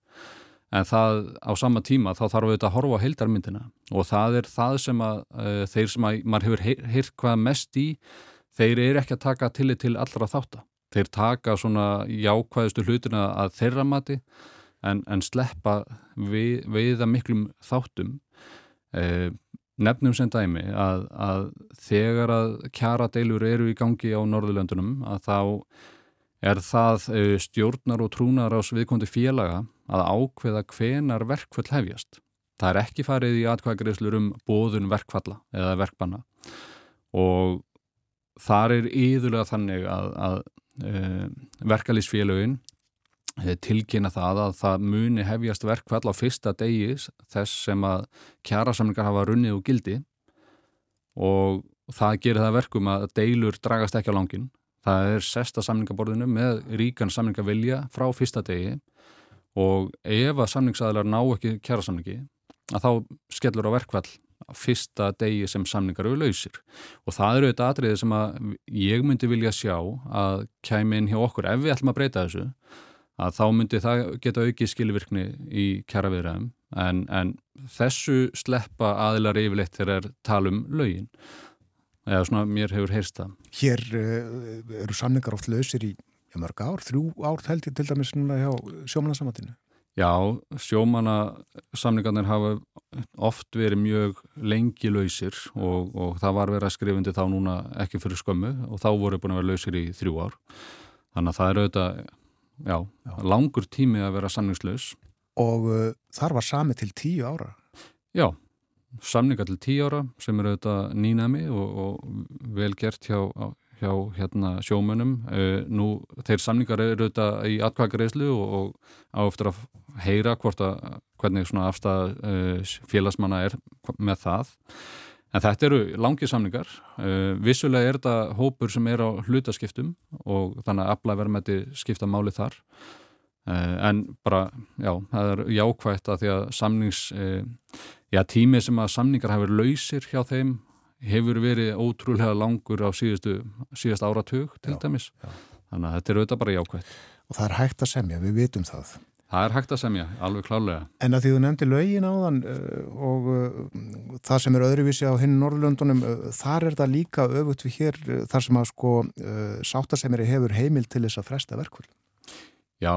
en það á sama tíma þá þarf við að horfa á heildarmyndina. Og það er það sem að uh, þeir sem að maður hefur heyrt hvað mest í þeir eru ekki að taka tillit til allra þáttar þeir taka svona jákvæðustu hlutina að þeirra mati en, en sleppa við, við að miklum þáttum. Eh, nefnum sem dæmi að, að þegar að kjara deilur eru í gangi á Norðurlöndunum að þá er það stjórnar og trúnar ás viðkondi félaga að ákveða hvenar verkfall hefjast. Það er ekki farið í atkvæðagreifslur um bóðun verkfalla eða verkbanna og þar er íðulega þannig að, að e, verkalýsfélögin Eh, tilkynna það að það muni hefjast verkvall á fyrsta degi þess sem að kjærasamlingar hafa runnið og gildi og það gerir það verkum að deilur dragast ekki á langin. Það er sesta samlingaborðinu með ríkan samlingavilja frá fyrsta degi og ef að samlingsæðilar ná ekki kjærasamlingi að þá skellur á verkvall fyrsta degi sem samningar eru lausir. Og það eru þetta atriði sem að ég myndi vilja sjá að kæmi inn hjá okkur ef við ætlum að breyta þessu að þá myndi það geta aukið skilvirkni í kjara viðræðum en, en þessu sleppa aðilar yfirleitt þegar er talum lögin eða svona mér hefur heyrst það. Hér uh, eru samningar oft lausir í ja, mörg ár, þrjú ár held ég til dæmis núna hjá sjómanarsamatinu. Já, sjómanarsamningarnir hafa oft verið mjög lengi lausir og, og það var verið að skrifundi þá núna ekki fyrir skömmu og þá voru búin að vera lausir í þrjú ár. Þannig að það er auðvitað já, já. langur tími að vera samningslaus. Og uh, þar var sami til tíu ára? Já, samninga til tíu ára sem eru auðvitað nýnami og, og vel gert hjá, hjá hérna, sjómönum. Uh, nú, þeir samningar eru auðvitað í atkvækariðslu og, og áftur að heyra að hvernig svona afstæða uh, félagsmanna er með það. En þetta eru langið samningar, uh, vissulega er þetta hópur sem er á hlutaskiptum og þannig að aflæðverðmætti skipta máli þar en bara, já, það er jákvægt að því að samnings, já, tímið sem að samningar hefur lausir hjá þeim hefur verið ótrúlega langur á síðustu, síðast áratug til já, dæmis, já. þannig að þetta eru auðvitað bara jákvægt. Og það er hægt að semja, við vitum það. Það er hægt að semja, alveg klálega. En að því þú nefndi lögin á þann uh, og uh, það sem er öðruvísi á hinn Norrlöndunum, uh, þar er það líka öfugt við hér þar sem að sko sáttasemiri hefur heimil til þess að fresta verkvöld. Já,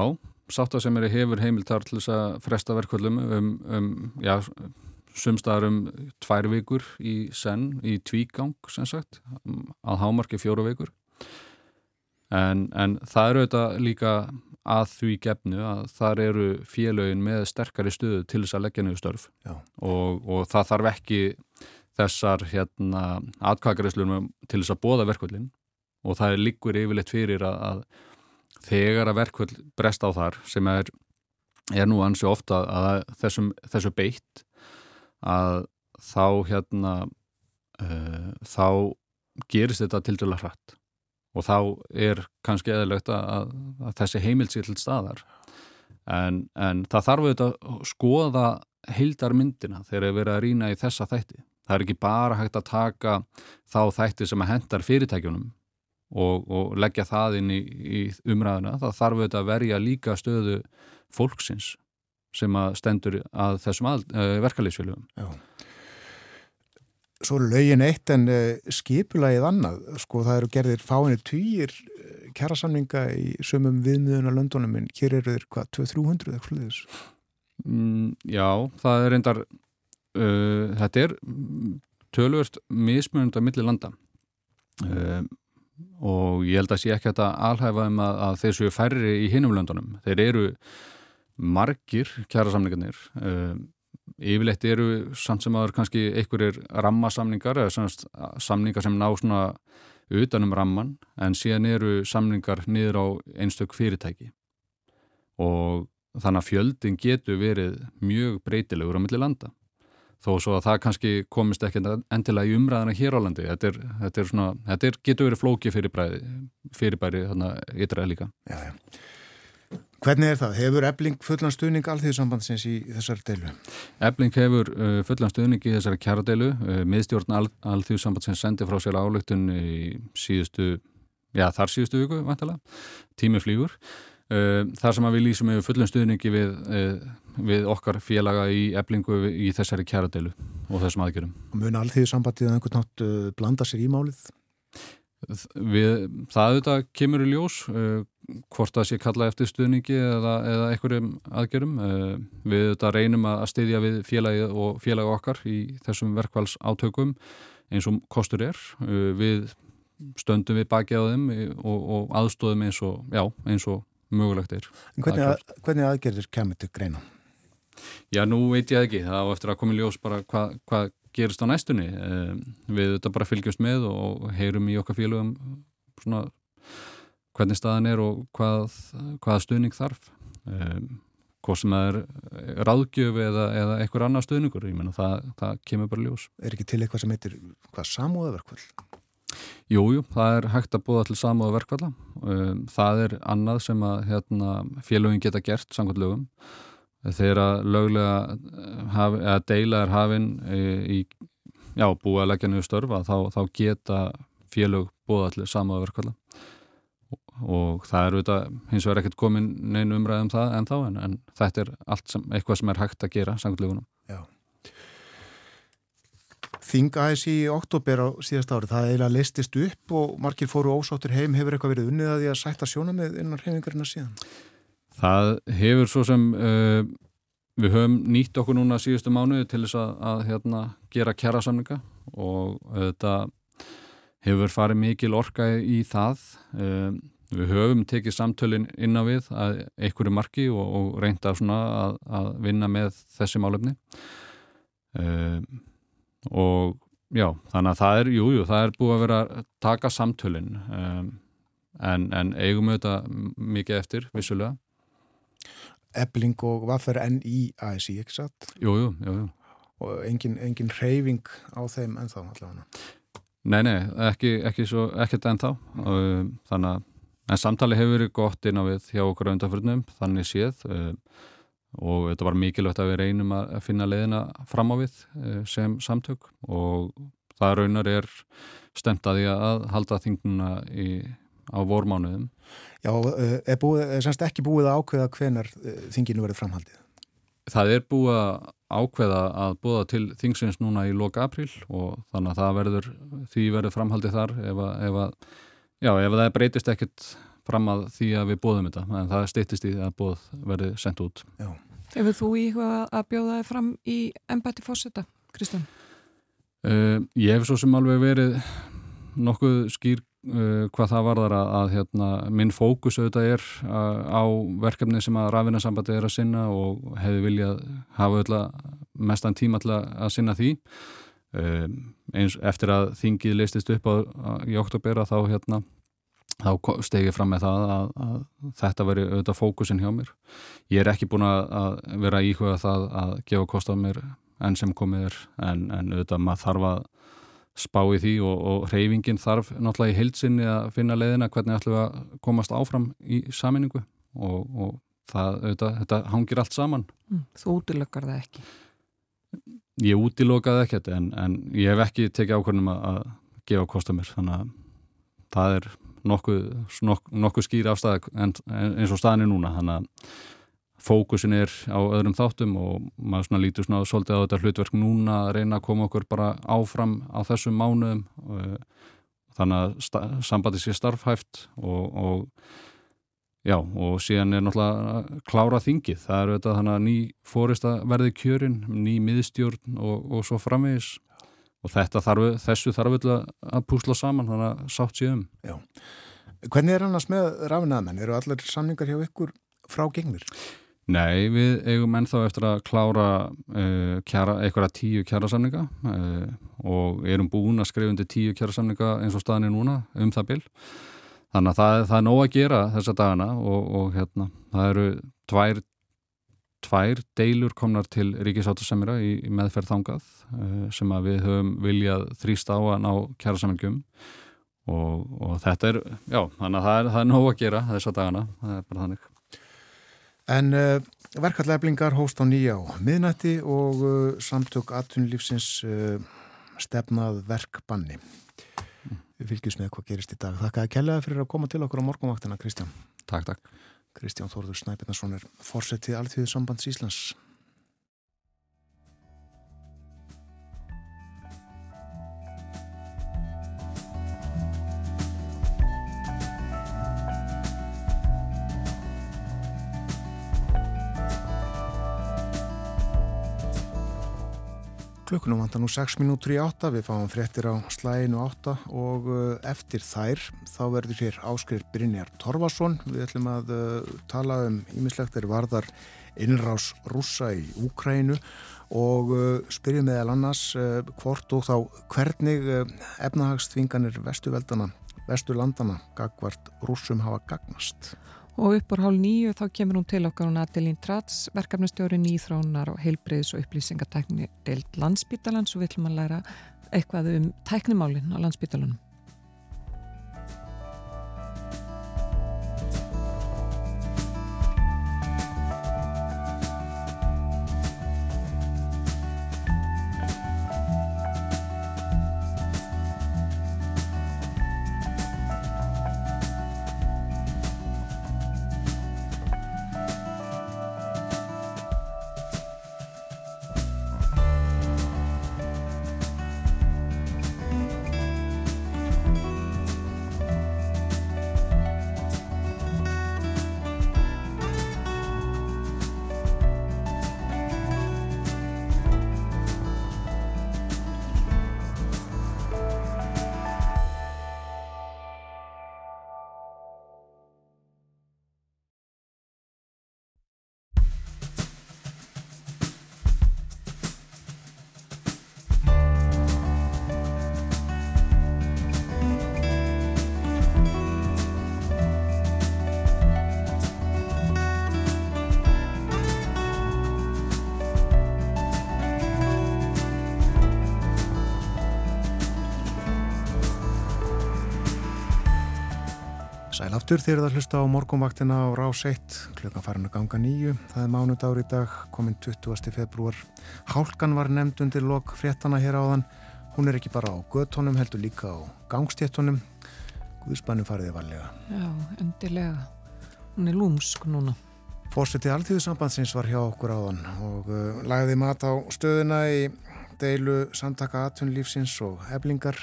sáttasemiri hefur heimil til þess að fresta verkvöldum um, um já, sumstaðar um tvær vikur í senn, í tvígang sem sagt, að hámarki fjóru vikur. En, en það eru þetta líka að því gefnu að þar eru félögin með sterkari stöðu til þess að leggja niður störf. Og, og það þarf ekki þessar hérna, atkvækariðslunum til þess að bóða verkvöldin og það er líkur yfirleitt fyrir að, að þegar að verkvöld brest á þar sem er, er nú ansi ofta að þessum, þessu beitt að þá hérna uh, þá gerist þetta til dæla hratt. Og þá er kannski eðalögt að, að þessi heimild sé til staðar. En, en það þarf auðvitað að skoða heildar myndina þegar við erum að rýna í þessa þætti. Það er ekki bara hægt að taka þá þætti sem að hendar fyrirtækjunum og, og leggja það inn í, í umræðuna, það þarf auðvitað að verja líka stöðu fólksins sem að stendur að þessum uh, eh, verkefliðsfélögum Já Svo lögin eitt en uh, skipulagið annað, sko það eru gerðir fáinir týjir uh, kjærasamninga í sömum viðmiðuna löndunum en hér eru þeir hvað, 200-300 eða sluðis? Mm, já, það er reyndar, uh, þetta er tölvört mismunund á milli landa og ég held að sé ekki að alhæfa um að, að þeir séu færri í hinum löndunum. Þeir eru margir kjærasamningarnir og yfirleitt eru samt sem aður kannski einhverjir rammasamningar eða samningar sem ná svona utanum ramman en síðan eru samningar niður á einstök fyrirtæki. Og þannig að fjöldin getur verið mjög breytilegur á milli landa. Þó svo að það kannski komist ekki endilega í umræðana hér á landi þetta, er, þetta, er svona, þetta er, getur verið flóki fyrirbæri fyrirbæri ytra líka. Já, já Hvernig er það? Hefur ebling fullan stuðning alþjóðsambandsins í þessari deilu? Ebling hefur uh, fullan stuðning í þessari kjara deilu. Uh, miðstjórn al, alþjóðsambandsins sendi frá sér álöktun í síðustu, já þar síðustu viku, vantilega, tími flýgur. Uh, þar sem við lýsum hefur fullan stuðningi við, uh, við okkar félaga í eblingu í þessari kjara deilu og þessum aðgjörum. Mun alþjóðsambandið að einhvern nátt uh, blanda sér í málið? Við, það auðvitað kemur í ljós uh, hvort það sé kalla eftir stuðningi eða, eða einhverjum aðgerum uh, við auðvitað reynum að styðja við félagi og félagi okkar í þessum verkvæls átökum eins og kostur er. Uh, við stöndum við baki á þeim og, og aðstóðum eins og, já, eins og mögulegt er. Hvernig, að, hvernig aðgerðir kemur til greina? Já, nú veit ég ekki. Það á eftir að koma í ljós bara hvað hva gerist á næstunni. Við þetta bara fylgjast með og heyrum í okkar félögum svona hvernig staðan er og hvað, hvað stuðning þarf. Hvort sem það er ráðgjöf eða, eða einhver annar stuðningur ég menna það, það kemur bara ljós. Er ekki til eitthvað sem heitir hvað samúðaverkvall? Jújú, það er hægt að búa til samúðaverkvalla það er annað sem að hérna, félögin geta gert samkvæmt lögum. Þegar að löglega haf, deila er hafinn e, í já, búið að leggja niður störfa þá, þá geta félög búið allir samaða verkvalla og, það er auðvitað hins vegar ekkert komin neinu umræðum það en þá en, en þetta er allt sem, eitthvað sem er hægt að gera samkvæmlegunum. Já. Þing aðeins í oktober á síðast ári, það eiginlega listist upp og margir fóru ósáttur heim, hefur eitthvað verið unnið að því að sætta sjóna með innan hefingarina síðan? Það hefur svo sem uh, við höfum nýtt okkur núna síðustu mánuði til þess að, að hérna, gera kjæra samninga og þetta hefur farið mikil orka í það. Uh, við höfum tekið samtölinn inn á við að einhverju marki og, og reynda að, að vinna með þessi málefni. Uh, og já, þannig að það er, jújú, jú, það er búið að vera að taka samtölinn um, en, en eigum auðvitað mikið eftir, vissulega. Ebling og vaffer enn í ASI, ekki satt? Jújú, jújú. Og engin, engin reyfing á þeim ennþá allavega? Nei, nei, ekki, ekki svo, ekkert ennþá. Mm. Þannig að, en samtali hefur verið gott inn á við hjá okkur undanförnum, þannig séð. Um, og þetta var mikilvægt að við reynum að finna leiðina fram á við eh, sem samtök og það raunar er stemt að því að halda þingnuna í, á vormánuðum. Já, eh, er, búið, er semst ekki búið að ákveða hvenar eh, þinginu verið framhaldið? Það er búið að ákveða að búða til þingsins núna í loka april og þannig að það verður, því verður framhaldið þar ef að, ef að, já, ef það breytist ekkert fram að því að við bóðum þetta en það stýttist í að bóð verði sendt út Já. Hefur þú íhuga að bjóða þið fram í ennbætti fórseta, Kristján? Uh, ég hef svo sem alveg verið nokkuð skýr uh, hvað það varðar að, að hérna, minn fókus auðvitað er uh, á verkefni sem að rafinarsambandi er að sinna og hefur viljað hafa auðvitað mestan tíma til að sinna því eins eftir að þingið leistist upp á, í oktobera þá hérna þá stegið fram með það að, að þetta veri auðvitað fókusin hjá mér. Ég er ekki búin að vera íhuga það að gefa kost á mér enn sem komið er en, en auðvitað maður þarf að spá í því og, og reyfingin þarf náttúrulega í heilsinni að finna leiðina hvernig ætlum við að komast áfram í saminningu og, og það, auðvitað, þetta hangir allt saman. Mm, þú útilökar það ekki? Ég útilökaði ekkert en, en ég hef ekki tekið ákvörnum að, að gefa kost á mér þannig að það er nokkuð, nokkuð, nokkuð skýr afstæð eins og staðinni núna þannig að fókusin er á öðrum þáttum og maður svona lítur svona svolítið á þetta hlutverk núna að reyna að koma okkur bara áfram á þessum mánuðum og, þannig að sambandi sé starfhæft og, og já og síðan er náttúrulega klára þingið, það eru þetta þannig að ný fórist að verði kjörin, ný miðstjórn og, og svo framvegis og þarf, þessu þarf að púsla saman þannig að sátt séum Já. Hvernig er annars með rafinaðmenn? Eru allir samningar hjá ykkur frá gengnir? Nei, við eigum ennþá eftir að klára uh, kjara, einhverja tíu kjærasamninga uh, og erum búin að skrifa undir tíu kjærasamninga eins og staðinni núna um það bil þannig að það, það er nóg að gera þessa dagana og, og hérna, það eru tvær tvær deilur komnar til Ríkisáttasemira í, í meðferð þangað uh, sem að við höfum viljað þrýst á að ná kjæra samingum og, og þetta er, já, þannig að það er, það er nóg að gera þessa dagana, það er bara þannig. En uh, verkalleflingar hóst á nýja á miðnætti og uh, samtök aðtunlífsins stefnað verkbanni. Við fylgjum með hvað gerist í dag. Þakka að kellaði fyrir að koma til okkur á morgunvaktina, Kristján. Takk, takk. Kristján Þórður Snæpjarnason er fórsetið Alþjóðu sambands Íslands. Klukkunum vantar nú 6 minútur í 8, við fáum fréttir á slæginu 8 og uh, eftir þær þá verður hér áskriður Brynjar Torfason. Við ætlum að uh, tala um ímislegt er varðar innrás rúsa í Úkrænu og uh, spyrjum meðal annars hvort og þá hvernig efnahagsþvinganir vestuveldana, vestulandana gagvart rúsum hafa gagnast og upp úr hálf nýju þá kemur hún til okkar hún Adelín Trats, verkefnastjóri nýþrónar og heilbreyðs og upplýsingatækni deilt landsbítalans og við ætlum að læra eitthvað um tæknimálinn á landsbítalunum. Sæl aftur þeir að hlusta á morgunvaktina á rás 1, klukkan farin að ganga nýju. Það er mánudagur í dag, komin 20. februar. Hálkan var nefnd undir lok fréttana hér áðan. Hún er ekki bara á göttónum, heldur líka á gangstéttónum. Guðspannu fariði varlega. Já, endilega. Hún er lúmsk núna. Fórsetið Alþjóðsambandsins var hjá okkur áðan og uh, lagði mat á stöðuna í deilu samtaka atunlífsins og heflingar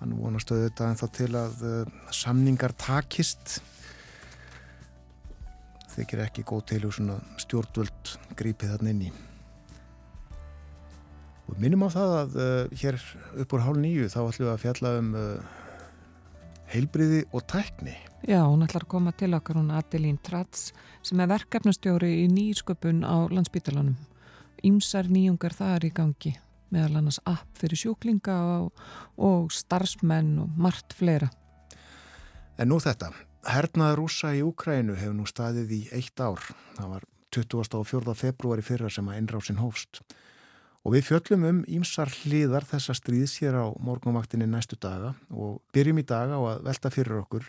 hann vonast auðvitað en þá til að uh, samningar takist. Þykir ekki góð til svona stjórnvöld grípið þarna inn í. Og minnum á það að uh, hér upp úr hálf nýju þá ætlum við að fjalla um uh, heilbriði og tækni. Já, hún ætlar að koma til okkar hún Adelín Tratz sem er verkefnastjóri í nýsköpun á landsbytalanum Ímsar nýjungar það er í gangi meðal annars app fyrir sjúklinga og, og starfsmenn og margt fleira. En nú þetta, hernaður rúsa í Ukrænu hefur nú staðið í eitt ár. Það var 24. februari fyrra sem að innrásin hófst. Og við fjöllum um ímsar hliðar þessa stríðs hér á morgunvaktinni næstu daga og byrjum í daga á að velta fyrir okkur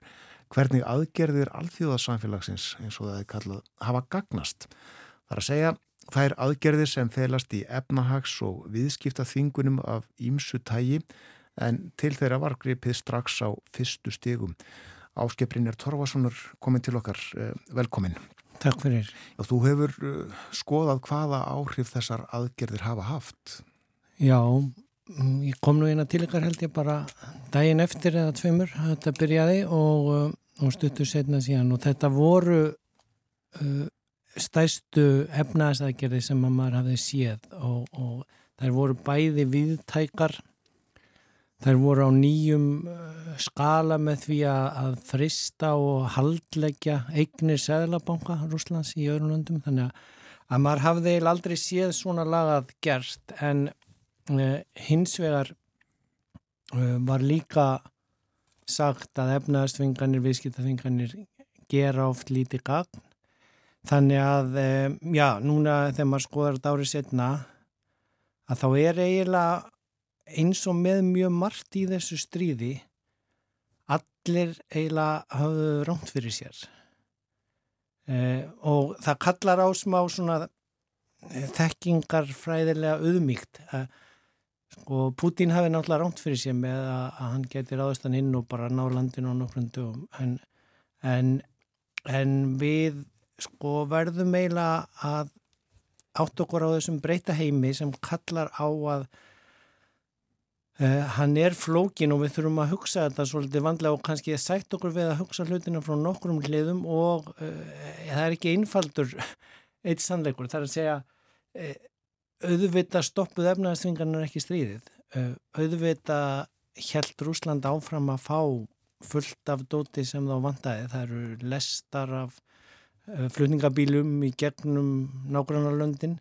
hvernig aðgerðir alþjóðasamfélagsins eins og það er kallað hafa gagnast. Það er að segja Þær aðgerðir sem felast í efnahags og viðskipta þingunum af ímsu tægi en til þeirra var gripið strax á fyrstu stegum. Áskiprinir Torfassonur komin til okkar. Eh, velkomin. Takk fyrir. Þú hefur eh, skoðað hvaða áhrif þessar aðgerðir hafa haft. Já, mm, ég kom nú eina til ykkar held ég bara daginn eftir eða tveimur. Þetta byrjaði og, eh, og stuttur setna síðan og þetta voru uh, stæstu efnaðsækjari sem maður hafði séð og, og þær voru bæði viðtækar þær voru á nýjum uh, skala með því að frista og haldleggja eignir Sæðlabanka Rúslands í öðrum löndum. Þannig að maður hafði aldrei séð svona lagað gerst en uh, hins vegar uh, var líka sagt að efnaðastvinganir, viðskiptafinganir gera oft lítið gagn Þannig að, já, núna þegar maður skoðar þetta árið setna að þá er eiginlega eins og með mjög margt í þessu stríði allir eiginlega hafðu rámt fyrir sér. Eh, og það kallar á smá svona eh, þekkingar fræðilega auðmíkt og sko, Putin hafi náttúrulega rámt fyrir sér með að, að hann getur áðustan inn og bara ná landinu og nokkrundu en, en, en við sko verðum eiginlega að átt okkur á þessum breyta heimi sem kallar á að uh, hann er flókin og við þurfum að hugsa þetta svolítið vandlega og kannski sætt okkur við að hugsa hlutina frá nokkrum hliðum og uh, það er ekki einfaldur eitt sannleikur, það er að segja uh, auðvita stoppuð efnaðastvingarnar ekki stríðið. Auðvita held Rúsland áfram að fá fullt af dóti sem þá vantæði, það eru lestar af Eh, flutningabílum í gegnum nágrannarlöndin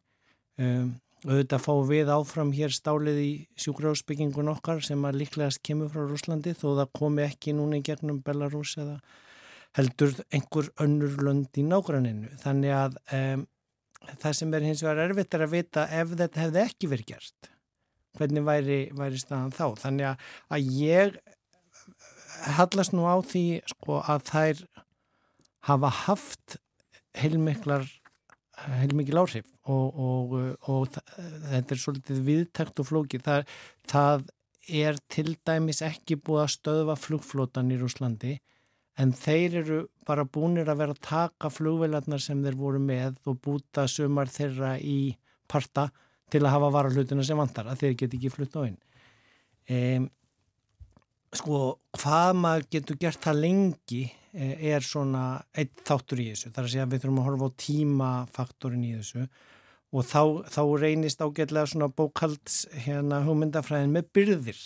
um, auðvitað fá við áfram hér stálið í sjúkrásbyggingun okkar sem að líklegast kemur frá Rúslandi þó það komi ekki núna í gegnum Belarus eða heldur einhver önnur lönd í nágranninu. Þannig að um, það sem er hins vegar erfitt er að vita ef þetta hefði ekki verið gert hvernig væri, væri staðan þá. Þannig að, að ég hallast nú á því sko, að þær hafa haft heilmiklar heilmikil áhrif og, og, og þetta er svolítið viðtækt og flóki það, það er til dæmis ekki búið að stöðva flugflótan í Rúslandi en þeir eru bara búinir að vera að taka flugvelarnar sem þeir voru með og búta sumar þeirra í parta til að hafa varahlutina sem vantar að þeir geti ekki flutt á einn. Um, sko hvað maður getur gert það lengi eh, er svona eitt þáttur í þessu. Það er að segja að við þurfum að horfa á tímafaktorin í þessu og þá, þá reynist ágætlega svona bókalds hérna hugmyndafræðin með byrðir.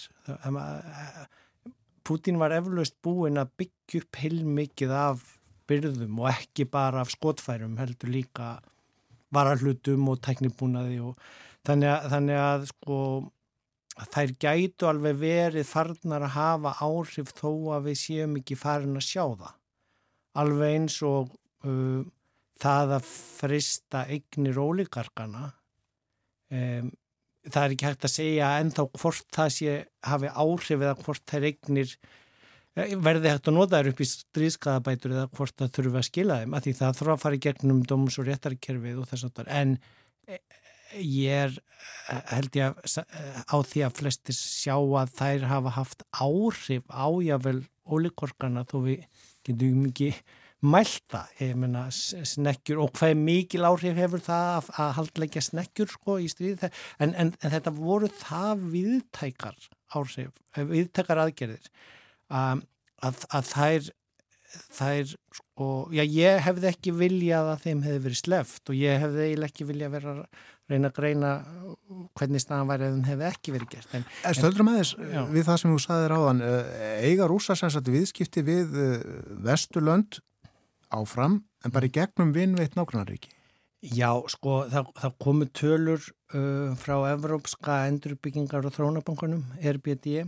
Putin var eflaust búin að byggja upp heilmikið af byrðum og ekki bara af skotfærum heldur líka varahlutum og teknibúnaði og þannig að, þannig að sko þær gætu alveg verið farnar að hafa áhrif þó að við séum ekki farin að sjá það. Alveg eins og uh, það að frista eignir ólíkarkana. Um, það er ekki hægt að segja ennþá hvort það sé hafi áhrif eða hvort þær eignir eh, verði hægt að nota þær upp í stríðskaðabætur eða hvort það þurfa að skila þeim að því það þurfa að fara í gegnum dóms- og réttarkerfið og þess að það en eh, ég er held ég á því að flestir sjá að þær hafa haft áhrif ájável ólíkorkana þó við getum ekki mælta, ég menna snekkjur og hvað mikil áhrif hefur það að, að haldleggja snekkjur sko í stríð en, en, en þetta voru það viðtækar áhrif, viðtækar aðgerðir um, að, að þær þær sko, já ég hefði ekki viljað að þeim hefði verið sleft og ég hefði eiginlega ekki viljað vera að reyna að greina hvernig staðan væri ef þeim hefði ekki verið gert. En, en Stöldur með þess já. við það sem þú saðir áðan, eiga rúsa sagt viðskipti við Vesturlönd áfram en bara í gegnum vinnveitt nákvæmnaríki? Já, sko, það, það komu tölur uh, frá Evrópska endurbyggingar og þrónabankunum, RBD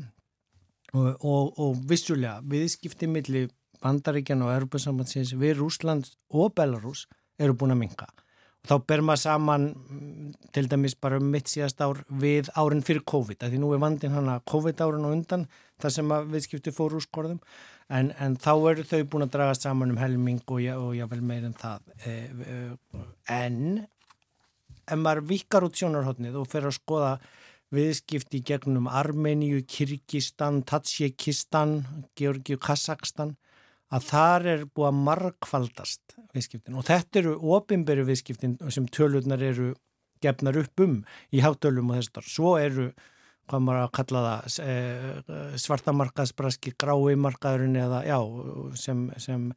og, og, og vissulega viðskipti millir Bandaríkjan og Evrópasambandsins við Rúsland og Belarus eru búin að minka þá ber maður saman til dæmis bara um mitt síðast ár við árin fyrir COVID, því nú er vandin hana COVID árin og undan það sem viðskipti fóru úr skorðum. En, en þá eru þau búin að draga saman um helming og, jável meir en það. E, e, en ef maður vikar út sjónarhóttnið og fer að skoða viðskipti gegnum Armeníu, Kyrkistan, Tatsjekistan, Georgiu, Kazakstan að þar er búið að markfaldast viðskiptin og þetta eru ofinberi viðskiptin sem tölurnar eru gefnar upp um í hátölum og þessar. Svo eru, hvað maður að kalla það, e, svartamarkaðsbraski, gráimarkaðurinn eða já, sem, sem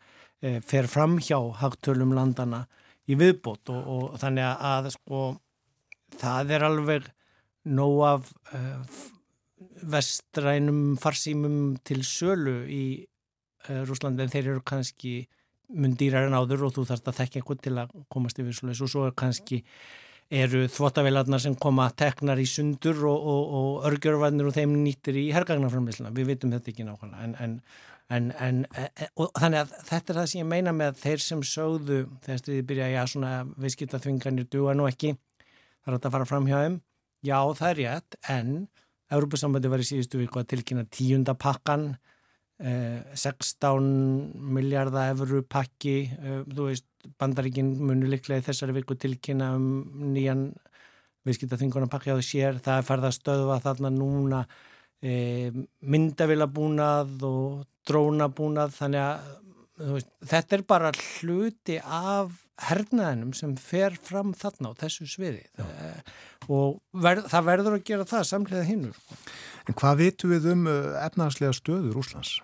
e, fer fram hjá hátölum landana í viðbót og, og þannig að sko það er alveg nóg af e, vestrænum farsýmum til sölu í Eh, Rúslandi en þeir eru kannski mun dýrar en áður og þú þarfst að þekka eitthvað til að komast yfir svo og svo er kannski eru þvóttavélarnar sem koma teknar í sundur og, og, og örgjörvarnir og þeim nýttir í hergagnarframlýsla við vitum þetta ekki nákvæmlega en, en, en, en e, og þannig að þetta er það sem ég meina með þeir sem sögðu þegar stríði byrja, já svona viðskipta þvinganir duða nú ekki það er að fara fram hjá þeim. Já það er rétt en Európa-sambandi var í síðustu viku að tilkynna tíundapakkan 16 eh, miljardar efru pakki, eh, þú veist bandaríkinn munu liklega í þessari viku tilkynna um nýjan viðskiptaþinguna pakki á því sér, það er farið að stöðva þarna núna e, myndavilabúnað og drónabúnað, þannig að veist, þetta er bara hluti af hernaðinum sem fer fram þarna á þessu sviði. E, og ver, það verður að gera það samlega hinnur. En hvað vitum við um efnaðslega stöður Úslands?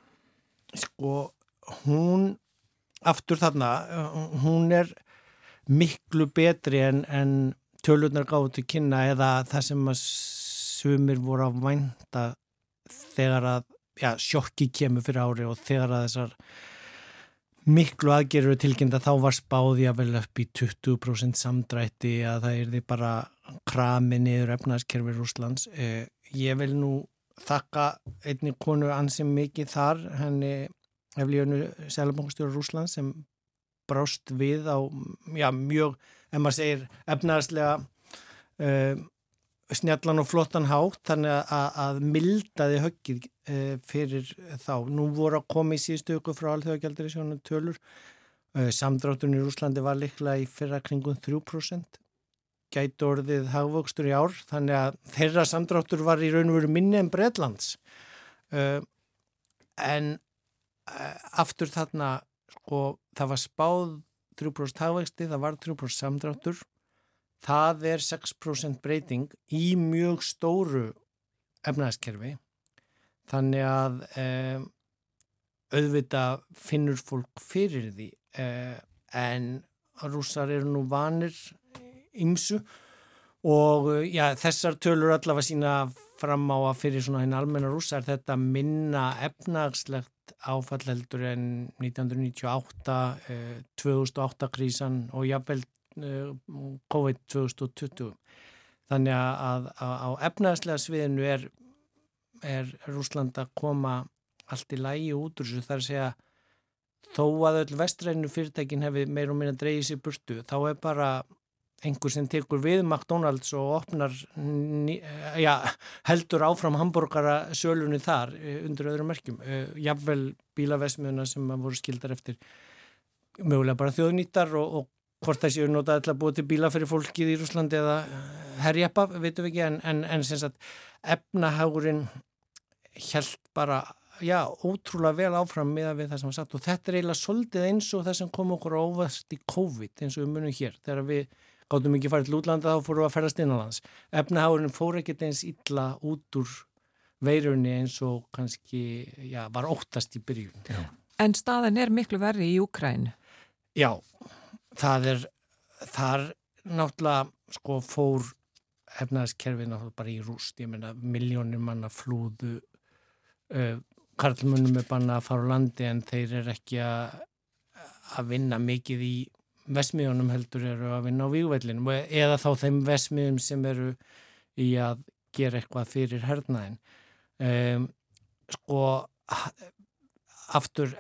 sko hún aftur þarna, hún er miklu betri en, en tölurnar gáðu til kynna eða það sem að sumir voru að vænta þegar að já, sjokki kemur fyrir ári og þegar að þessar miklu aðgerur tilkynna þá var spáði að vel upp í 20% samdrætti að það er því bara krami niður efnaðskerfi Rúslands. Eh, ég vil nú þakka einni konu ansið mikið þar henni eflíðinu Sælabankastjóru Rúsland sem brást við á já, mjög, ef maður segir efnaðarslega uh, snjallan og flottan hátt þannig að, að mildaði höggið uh, fyrir þá. Nú voru að koma í síðustu öku frá alþjóðagjaldir í sjónu tölur. Uh, samdráttunni í Rúslandi var likla í fyrra kringum 3% gæti orðið hagvöxtur í ár þannig að þeirra samdráttur var í raun og veru minni en Breitlands uh, en uh, aftur þarna sko það var spáð 3% hagvöxti, það var 3% samdráttur. Það er 6% breyting í mjög stóru efnaðskerfi þannig að um, auðvita finnur fólk fyrir því uh, en rúsar eru nú vanir ymsu og já, þessar tölur allavega sína fram á að fyrir svona hinn almenna rúsa er þetta minna efnagslegt áfallheldur en 1998, eh, 2008 krísan og jafnvel eh, COVID 2020. Þannig að, að á efnagslega sviðinu er, er Rúsland að koma allt í lægi út úr þessu þar að segja þó að öll vestrænu fyrirtækin hefði meir og meina dreyið sér burtu þá er bara einhver sem tekur við McDonalds og opnar já, heldur áfram hambúrgara sölunni þar undir öðrum merkjum. Jafnvel bílavesmiðuna sem voru skildar eftir mögulega bara þjóðnýttar og, og hvort þessi eru notað alltaf búið til bíla fyrir fólkið í Rúslandi eða herjappa, veitum við ekki en, en, en sem sagt efnahagurinn held bara já, ótrúlega vel áfram með það sem var sagt. Og þetta er eiginlega soldið eins og það sem kom okkur ávast í COVID eins og við munum hér þegar við gáttum ekki farið til útlanda þá fórum við að ferast innanlands efnahagurinn fór ekkert eins illa út úr veirunni eins og kannski já, var óttast í byrjun. Já. En staðin er miklu verri í Ukræn Já, það er þar náttúrulega sko fór efnaðaskerfið náttúrulega bara í rúst. Ég meina miljónir manna flúðu uh, karlmunum er banna að fara á landi en þeir eru ekki að, að vinna mikið í vesmiðunum heldur eru að vinna á vývællinum eða þá þeim vesmiðum sem eru í að gera eitthvað fyrir hernaðin um, sko aftur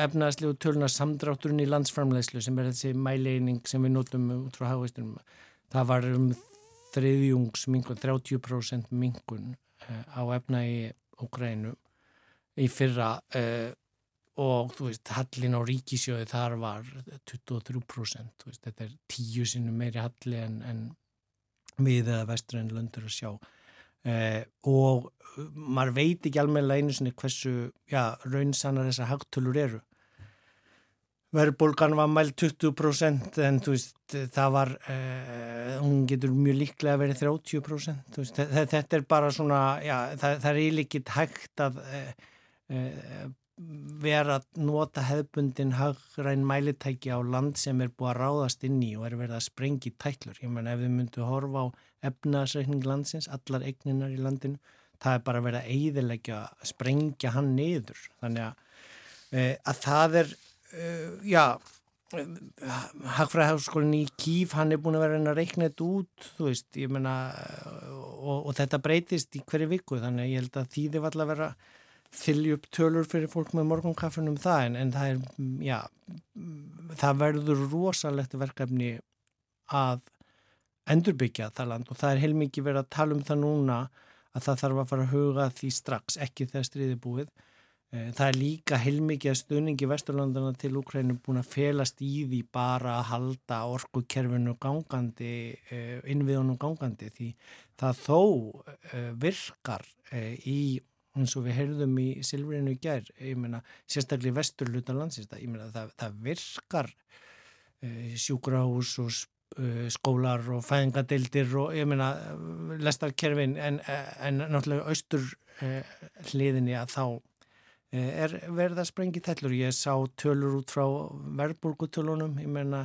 efnaðslegu töluna samdrátturinn í landsframlegslu sem er þessi mæleining sem við notum út frá hafistunum það var um þriðjungsmingun 30% mingun uh, á efna í Ukrænu í fyrra uh, og þú veist, hallin á ríkisjóði þar var 23% veist, þetta er tíu sinnum meiri halli en, en við eða vestræðin löndur að sjá. Uh, og maður veit ekki alveg einu sinni hversu já, raunsannar þessar hagtölur eru. Verðbólgan var mæl 20% en veist, það var uh, hún getur mjög líklega að vera 30% veist, þetta er bara svona já, það, það er eiginlega hægt að uh, Eh, vera að nota hefbundin hagræn mælitæki á land sem er búið að ráðast inn í og er verið að sprengi tætlur. Ég menn ef við myndum horfa á efnaðsreikning landsins, allar eigninar í landinu, það er bara verið að eiðilegja, sprengja hann niður. Þannig að, e, að það er, e, já, Hagfræðháskólinn í Kíf, hann er búin að vera að reikna þetta út, þú veist, ég menna, og, og þetta breytist í hverju viku, þannig að ég held að þýði valla að vera þylju upp tölur fyrir fólk með morgunkaffunum það en, en það er, já, það verður rosalegt verkefni að endurbyggja það land og það er heilmikið verið að tala um það núna að það þarf að fara að huga því strax, ekki þegar stríði búið. Eh, það er líka heilmikið stöningi Vesturlandana til Ukrænu búin að felast í því bara að halda orkukerfinu gangandi, eh, innviðunum gangandi því það þó eh, virkar í eins og við heyrðum í Silfrinu í gær, ég meina sérstaklega í vestur luta landsins, ég meina það, það virkar uh, sjúkrahús og uh, skólar og fæðingadeildir og ég meina lestarkerfin en, en náttúrulega austur uh, hliðinni að þá er verið að sprengi tellur. Ég sá tölur út frá verðbúrgutölunum, ég meina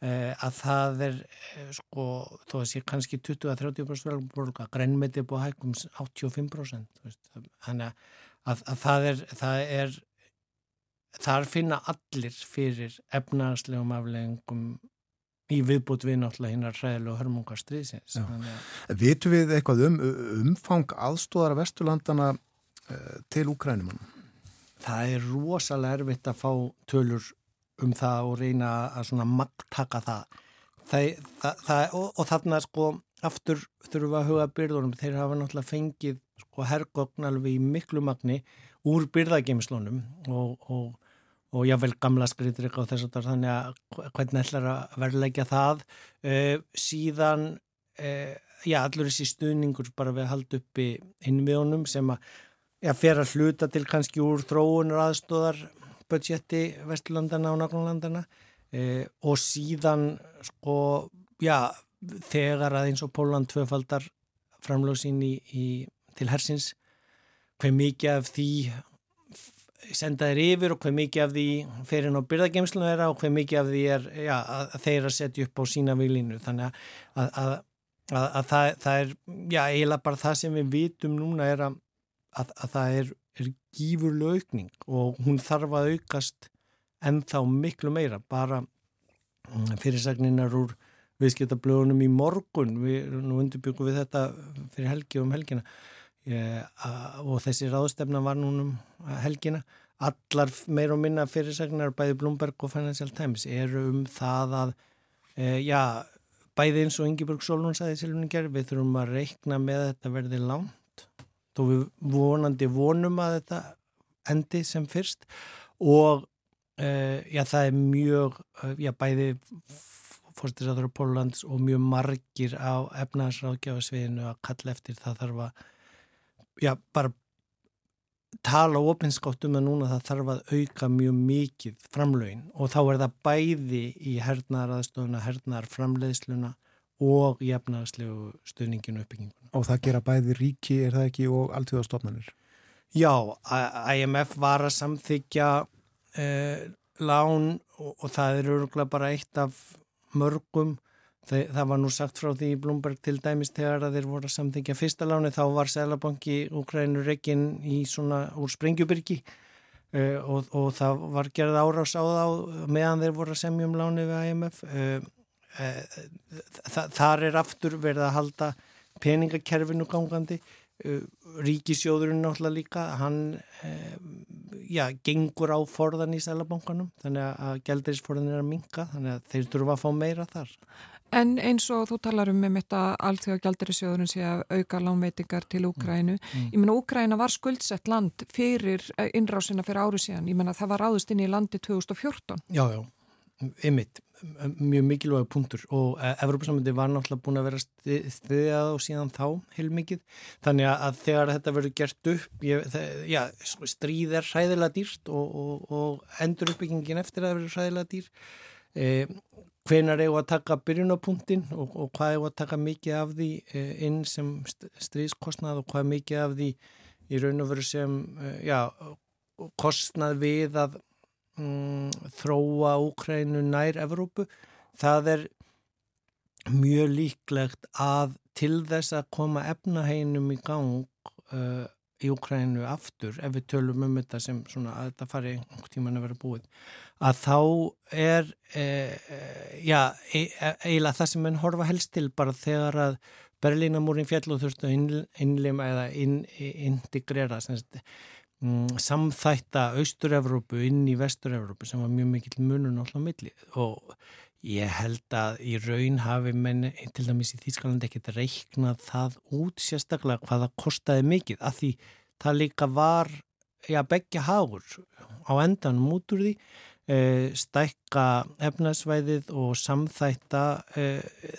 að það er eh, sko, þó að sé kannski 20-30% verðbólka, grænmeti búið að hægum 85% þannig að, að það er það er þar finna allir fyrir efnarslegum afleggingum í viðbútt við náttúrulega hinnar hræðilega hörmungarstriðsins Vitu við eitthvað um umfang aðstóðara vesturlandana uh, til Úkrænum? Það er rosalega erfitt að fá tölur um það og reyna að svona magtaka það, það, það, það og, og þarna sko aftur við að huga byrðunum. Þeir hafa náttúrulega fengið sko herrgogn alveg í miklu magni úr byrðageimslunum og, og, og jável gamla skritur eitthvað þess að þannig að hvernig ætlar að verðleggja það? Uh, síðan uh, já allur þessi stuðningur bara við að halda upp í innviðunum sem að já, fer að hluta til kannski úr þróunar aðstóðar budgeti Vesturlandana og Nágrunlandana eh, og síðan sko, já, þegar að eins og Póland tvöfaldar framlóðsinn til hersins hver mikið af því sendaðir yfir og hver mikið af því ferinn á byrðagemslinu er og hver mikið af því er já, að þeir að setja upp á sína viljinu þannig að, að, að, að það, það er já, eiginlega bara það sem við vitum núna er að það er er gífurlu aukning og hún þarf að aukast ennþá miklu meira bara mm, fyrirsagninar úr viðskiptablöðunum í morgun. Við nú undirbyggum við þetta fyrir helgi um helgina. Ég, og þessi ráðstefna var núnum helgina. Allar meir og minna fyrirsagnar bæði Bloomberg og Financial Times eru um það að e, já, bæði eins og Ingeborg Solon sagði Silvningar, við þurfum að reikna með að þetta verði lánt þó við vonandi vonum að þetta endi sem fyrst. Og uh, já, það er mjög, uh, já, bæði fórstisaður á Pólunds og mjög margir á efnaðsráðgjafasviðinu að kalla eftir það þarf að, já, bara tala ofinskátt um að núna það þarf að auka mjög mikið framlögin. Og þá er það bæði í hernaðaraðstofuna, hernaðarframleiðsluna og jafnaðarslegu stuðninginu uppbygginguna. Og það gera bæði ríki, er það ekki, og alltíðastofnanir? Já, IMF var að samþykja eh, lán og, og það er öruglega bara eitt af mörgum það, það var nú sagt frá því í Blomberg til dæmis þegar að þeir voru að samþykja fyrsta láni þá var Sælabanki Úkrænur reygin í svona úr Sprengjubyrgi uh, og, og það var gerð árás á þá meðan þeir voru að semja um láni við IMF uh, uh, það, þar er aftur verið að halda peningakerfinu gangandi ríkisjóðurinn náttúrulega líka hann já, gengur á forðan í Sælabankanum þannig að gældirisforðan er að minka þannig að þeir þurfa að fá meira þar En eins og þú talar um með þetta allþjóða gældirisjóðurinn sé að auka lánveitingar til Úkrænu. Mm. mm. Ég menna Úkræna var skuldsett land fyrir eh, innrásina fyrir árið síðan. Ég menna það var áðust inn í landi 2014. Já, já, ymmit, mjög mikilvæg punktur og eh, Evrópusamöndi var náttúrulega búin að vera stiðjað og síðan þá heilmikið. Þannig að þegar þetta verður gert upp, ég, það, já, stríð er hræðilega dýrt og, og, og endur uppbyggingin eftir að verður hræðilega dýr. Eh, hvenar eigum að taka byrjunapunktin og, og hvað eigum að taka mikið af því eh, inn sem stríðskostnað og hvað mikið af því í raun og veru sem eh, já, kostnað við að mm, þróa Úkrænu nær Evrópu. Það er mjög líklegt að til þess að koma efnaheinum í gang uh, í Úkrænu aftur, ef við tölum um þetta sem svona að þetta fari einhvern tíman að vera búið, að þá er e, e, já, e, e eiginlega það sem mann horfa helst til bara þegar að Berlínamúrin fjall og þurftu innlima eða in, integrera semst, samþætta Austur-Evrópu inn í Vestur-Evrópu sem var mjög mikill munun alltaf milli. Og ég held að í raun hafi menn til dæmis í Þýskaland ekkert reiknað það út sérstaklega hvaða kostiði mikið að því það líka var já, begja hagur á endanum út úr því. E, stækka efnarsvæðið og samþætta e,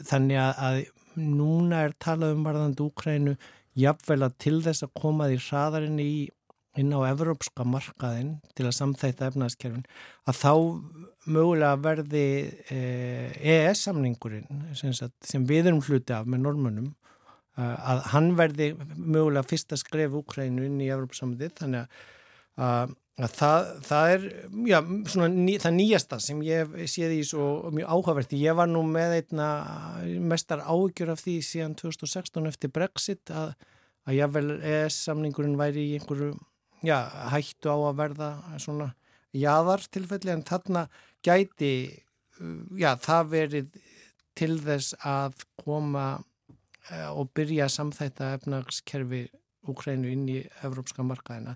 þannig að núna er talað um varðandi Úkrænu jafnvel að til þess að koma því hraðarinn í inn á evrópska markaðin til að samþætta efnaðskerfin að þá mögulega verði EES-samningurinn sem, sem við erum hluti af með normunum að hann verði mögulega fyrsta skref Úkrænu inn í Evrópsamöndið þannig að, að það, það er já, ný, það nýjasta sem ég séði í svo mjög áhugaverti. Ég var nú með einna mestar áhugjur af því síðan 2016 eftir Brexit að, að jável ES-samningurinn væri í einhverju já, hættu á að verða svona jáðarstilfelli en þarna gæti já, það verið til þess að koma Eh, og byrja að samþætta efnagskerfi Úkrænu inn í evrópska markaðina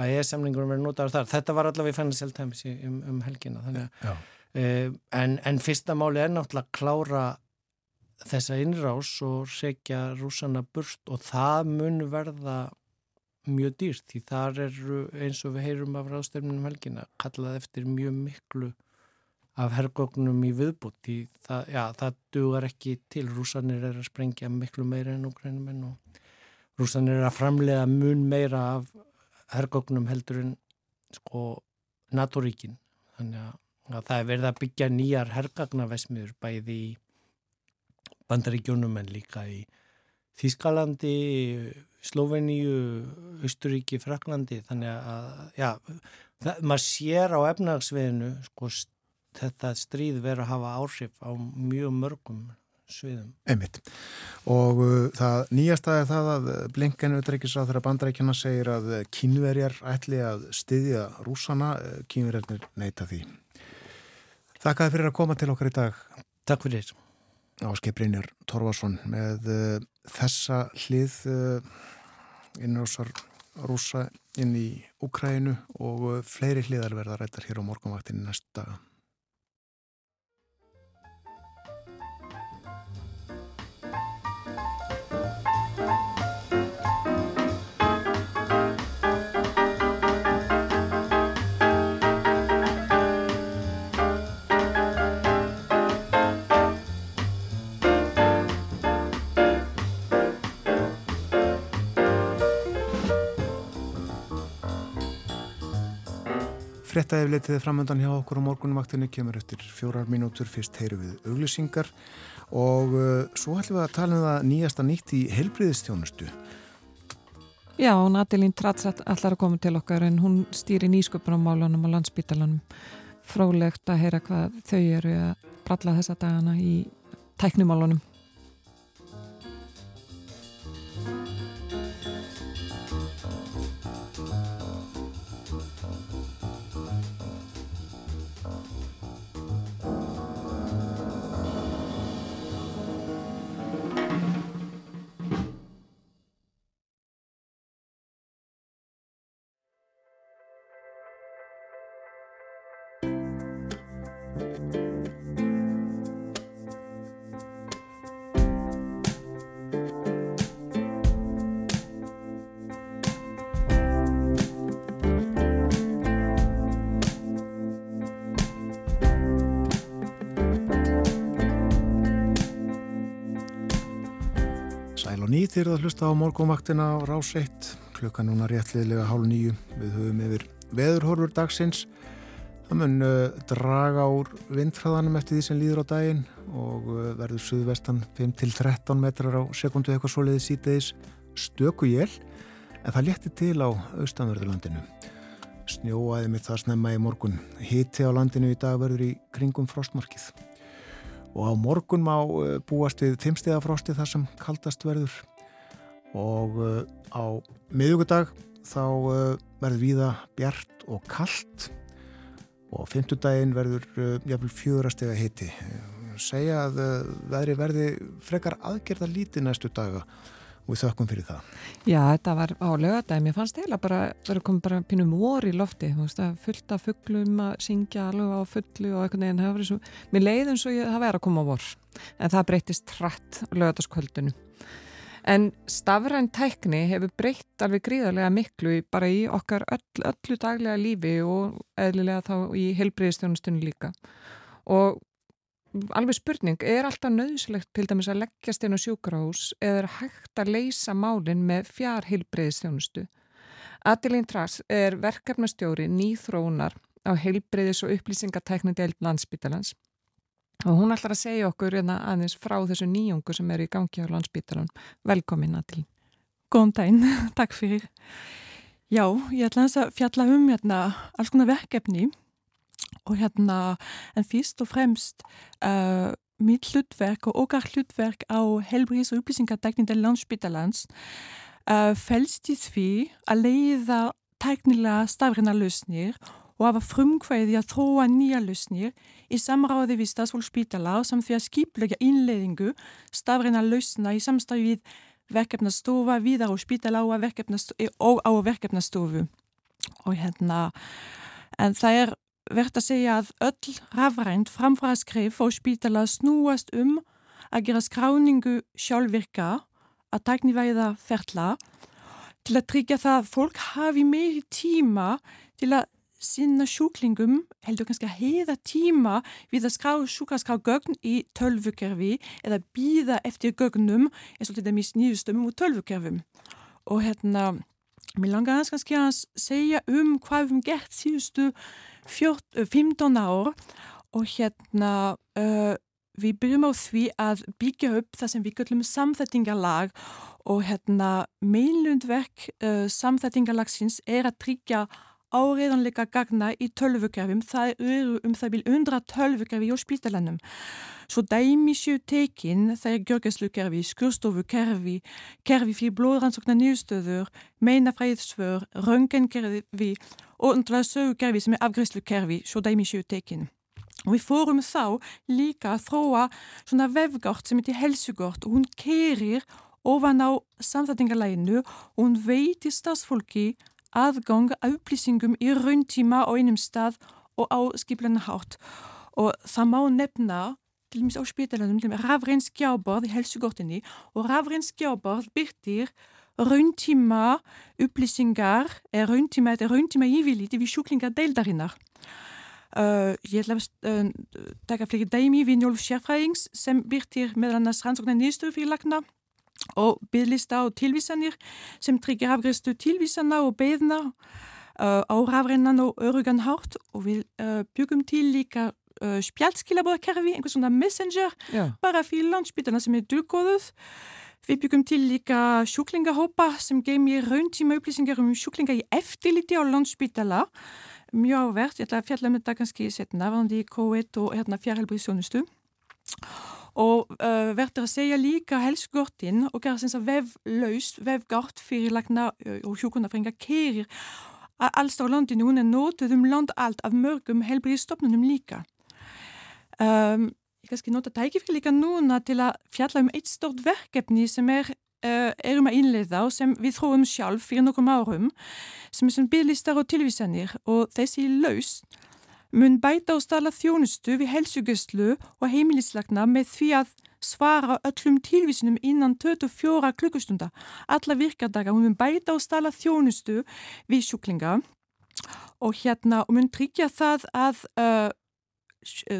að ES-samlingurum verið notaður þar. Þetta var allavega í Financial Times um, um helgina. Þannig, uh, en, en fyrsta máli er náttúrulega að klára þessa innrás og segja rúsana burt og það mun verða mjög dýrt því þar er eins og við heyrum af ráðstefnunum helgina kallað eftir mjög miklu af herrgóknum í viðbútt því það, já, það dugar ekki til. Rúsanir er að sprengja miklu meira en úgrænum og rúsanir er að framlega mun meira af herrgóknum heldur en sko naturíkin þannig að það er verið að byggja nýjar herrgagnavesmiður bæði í bandaríkjónum en líka í Þískalandi, Sloveníu, Östuríki, Fraklandi þannig að já, það, maður sér á efnagsveðinu sko þetta stríð verið að hafa áhrif á mjög mörgum sviðum. Einmitt. Og uh, það nýjasta er það að Blinkenu utreikisráð þegar bandrækjana segir að kínverjar ætli að styðja rúsana, kínverjarnir neyta því. Þakkaði fyrir að koma til okkar í dag. Takk fyrir. Áskei Brynjar Torvarsson með uh, þessa hlið uh, innrásar rúsa inn í Ukrænu og uh, fleiri hliðar verða rættar hér á morgunvaktinni næstu daga. Frettæðifleitiði framöndan hjá okkur á morgunumvaktinu kemur eftir fjórar mínútur fyrst heyru við auglisingar og uh, svo ætlum við að tala um það nýjasta nýtt í heilbriðistjónustu. Já, Natilín Tratz allar að koma til okkar en hún stýri nýsköpunumálunum á landsbítalunum. Frálegt að heyra hvað þau eru að bralla þessa dagana í tæknumálunum. Þið eru að hlusta á morgunvaktina á rás 1 klukka núna réttliðlega hálf nýju við höfum yfir veðurhorfur dagsins. Það mun uh, draga úr vindhraðanum eftir því sem líður á daginn og uh, verður suðvestan 5-13 metrar á sekundu eitthvað soliði síteðis stöku jél en það létti til á austanverðurlandinu snjóaði mitt það snemma í morgun. Hitti á landinu í dag verður í kringum frostmarkið. Og á morgun má uh, búast við fimmstegafrosti þar sem kaldast verður og uh, á miðugudag þá uh, verður víða bjart og kallt og fymtudaginn verður uh, jafnvel fjórastega hitti segja að veðri verði frekar aðgerða lítið næstu daga. Og við þökkum fyrir það. Já, þetta var á lögadagin, mér fannst heila bara verið komið bara pínum vor í lofti, fullt af fugglum að syngja alveg á fullu og eitthvað neginn, og, mér eins og ég, það verið að koma vor, en það breytist hratt lögadagskvöldinu. En stafræn tækni hefur breytt alveg gríðarlega miklu bara í okkar öll, öllu daglega lífi og eðlilega þá í helbriðistjónustunni líka. Og alveg spurning, er alltaf nöðslegt til dæmis að leggjast inn á sjúkrahús eða er hægt að leysa málinn með fjár helbriðistjónustu? Adelín Trass er verkefnastjóri nýþróunar á helbriðis og upplýsingatækni deild landsbytalans og hún ætlar að segja okkur hérna aðeins frá þessu nýjungu sem er í gangi á landsbytalan. Velkomin Adil. Góðan daginn, takk fyrir. Já, ég ætla að fjalla um hérna alls konar verkefni og hérna en fyrst og fremst uh, mitt hlutverk og okkar hlutverk á helbriðs- og upplýsingarteknin til landsbytalans uh, fælst í því að leiða teknilega stafræna lausnir og hafa frumkvæði að þróa nýja lausnir í samráði við stafsfólkspítala sem því að skiplega innleiðingu stafræna lausna í samstæði við verkefnastofa, viðar og spítala og, og á verkefnastofu. Og hérna, en það er verðt að segja að öll rafrænt framfraðskrif á spítala snúast um að gera skráningu sjálfvirka að taknivæða ferla til að tryggja það að fólk hafi meiri tíma til að sinna sjúklingum heldur kannski að heiða tíma við að skrá sjúkraskrá gögn í tölvukerfi eða býða eftir gögnum eins og til dæmis nýðustömmum og tölvukerfum. Og hérna mér langar hans kannski að segja um hvað við hefum gert síðustu 15 ár. Og hérna uh, við byrjum á því að byggja upp það sem við kallum samþettingarlag og hérna meilundverk uh, samþettingarlagsins er að tryggja áreiðanleika gagna í tölvukerfum. Það eru um það vil undra tölvukerfi á spítalannum. Svo dæmi séu tekinn, er gjörgæslukerfi, skurstofukerfi, kerfi fyrir blóðrannsóknar nýjustöður, meinafræðsför, röngenkerfi og undra sögukerfi sem er afgræslukerfi, svo dæmi séu tekinn. Og við fórum þá líka að þróa svona vefgort sem heitir helsugort og hún kerir ofan á samþætingarlæginu og hún veitir stafsfólki aðgang að upplýsingum í rauntíma á einum stað og á skipleina hátt. Og það má nefna til dæmis á spítalanum rafrein skjáborð í helsugortinni og rafrein skjáborð byrtir rauntíma upplýsingar er rauntíma, þetta er rauntíma yfirlíti við sjúklingar deildarinnar. Uh, ég ætla að uh, taka fleiri dæmi við njólf sérfræðings sem byrtir meðan að rannsóknar nýstu fyrir lagna og bygglista og tilvísanir sem tryggir afgriðstu tilvísana og beðna uh, á rafrennan og örugan hátt og við uh, byggum til líka uh, spjallskilabóðkerfi, einhvers svona messenger Já. bara fyrir landsbytarna sem er dugóðuð. Við byggum til líka sjúklingahópa sem geymir rauntíma upplýsingar um sjúklinga í eftirliti á landsbytala. Mjög áverð, ég ætla að fjalla um þetta kannski setna, varandi COVID og hérna fjárhelbriðsjónustu. Og uh, verður að segja líka helsugortin og gera sem veflaust, vefgort fyrirlagna uh, og hjúkunarfringa kerir að alls á landinu hún er nótuð um land allt af mörgum helbriðstofnunum líka. Um, ég kannski nota tækifri líka núna til að fjalla um eitt stort verkefni sem er uh, erum að innleiða og sem við þróum sjálf fyrir nokkrum árum sem er sem byrlistar og tilvísanir og þessi laus mun bæta og stala þjónustu við helsugöstlu og heimilislagna með því að svara öllum tilvísinum innan 24 klukkustunda. Alla virkardaga hún mun bæta og stala þjónustu við sjúklinga og hérna og mun tryggja það að uh,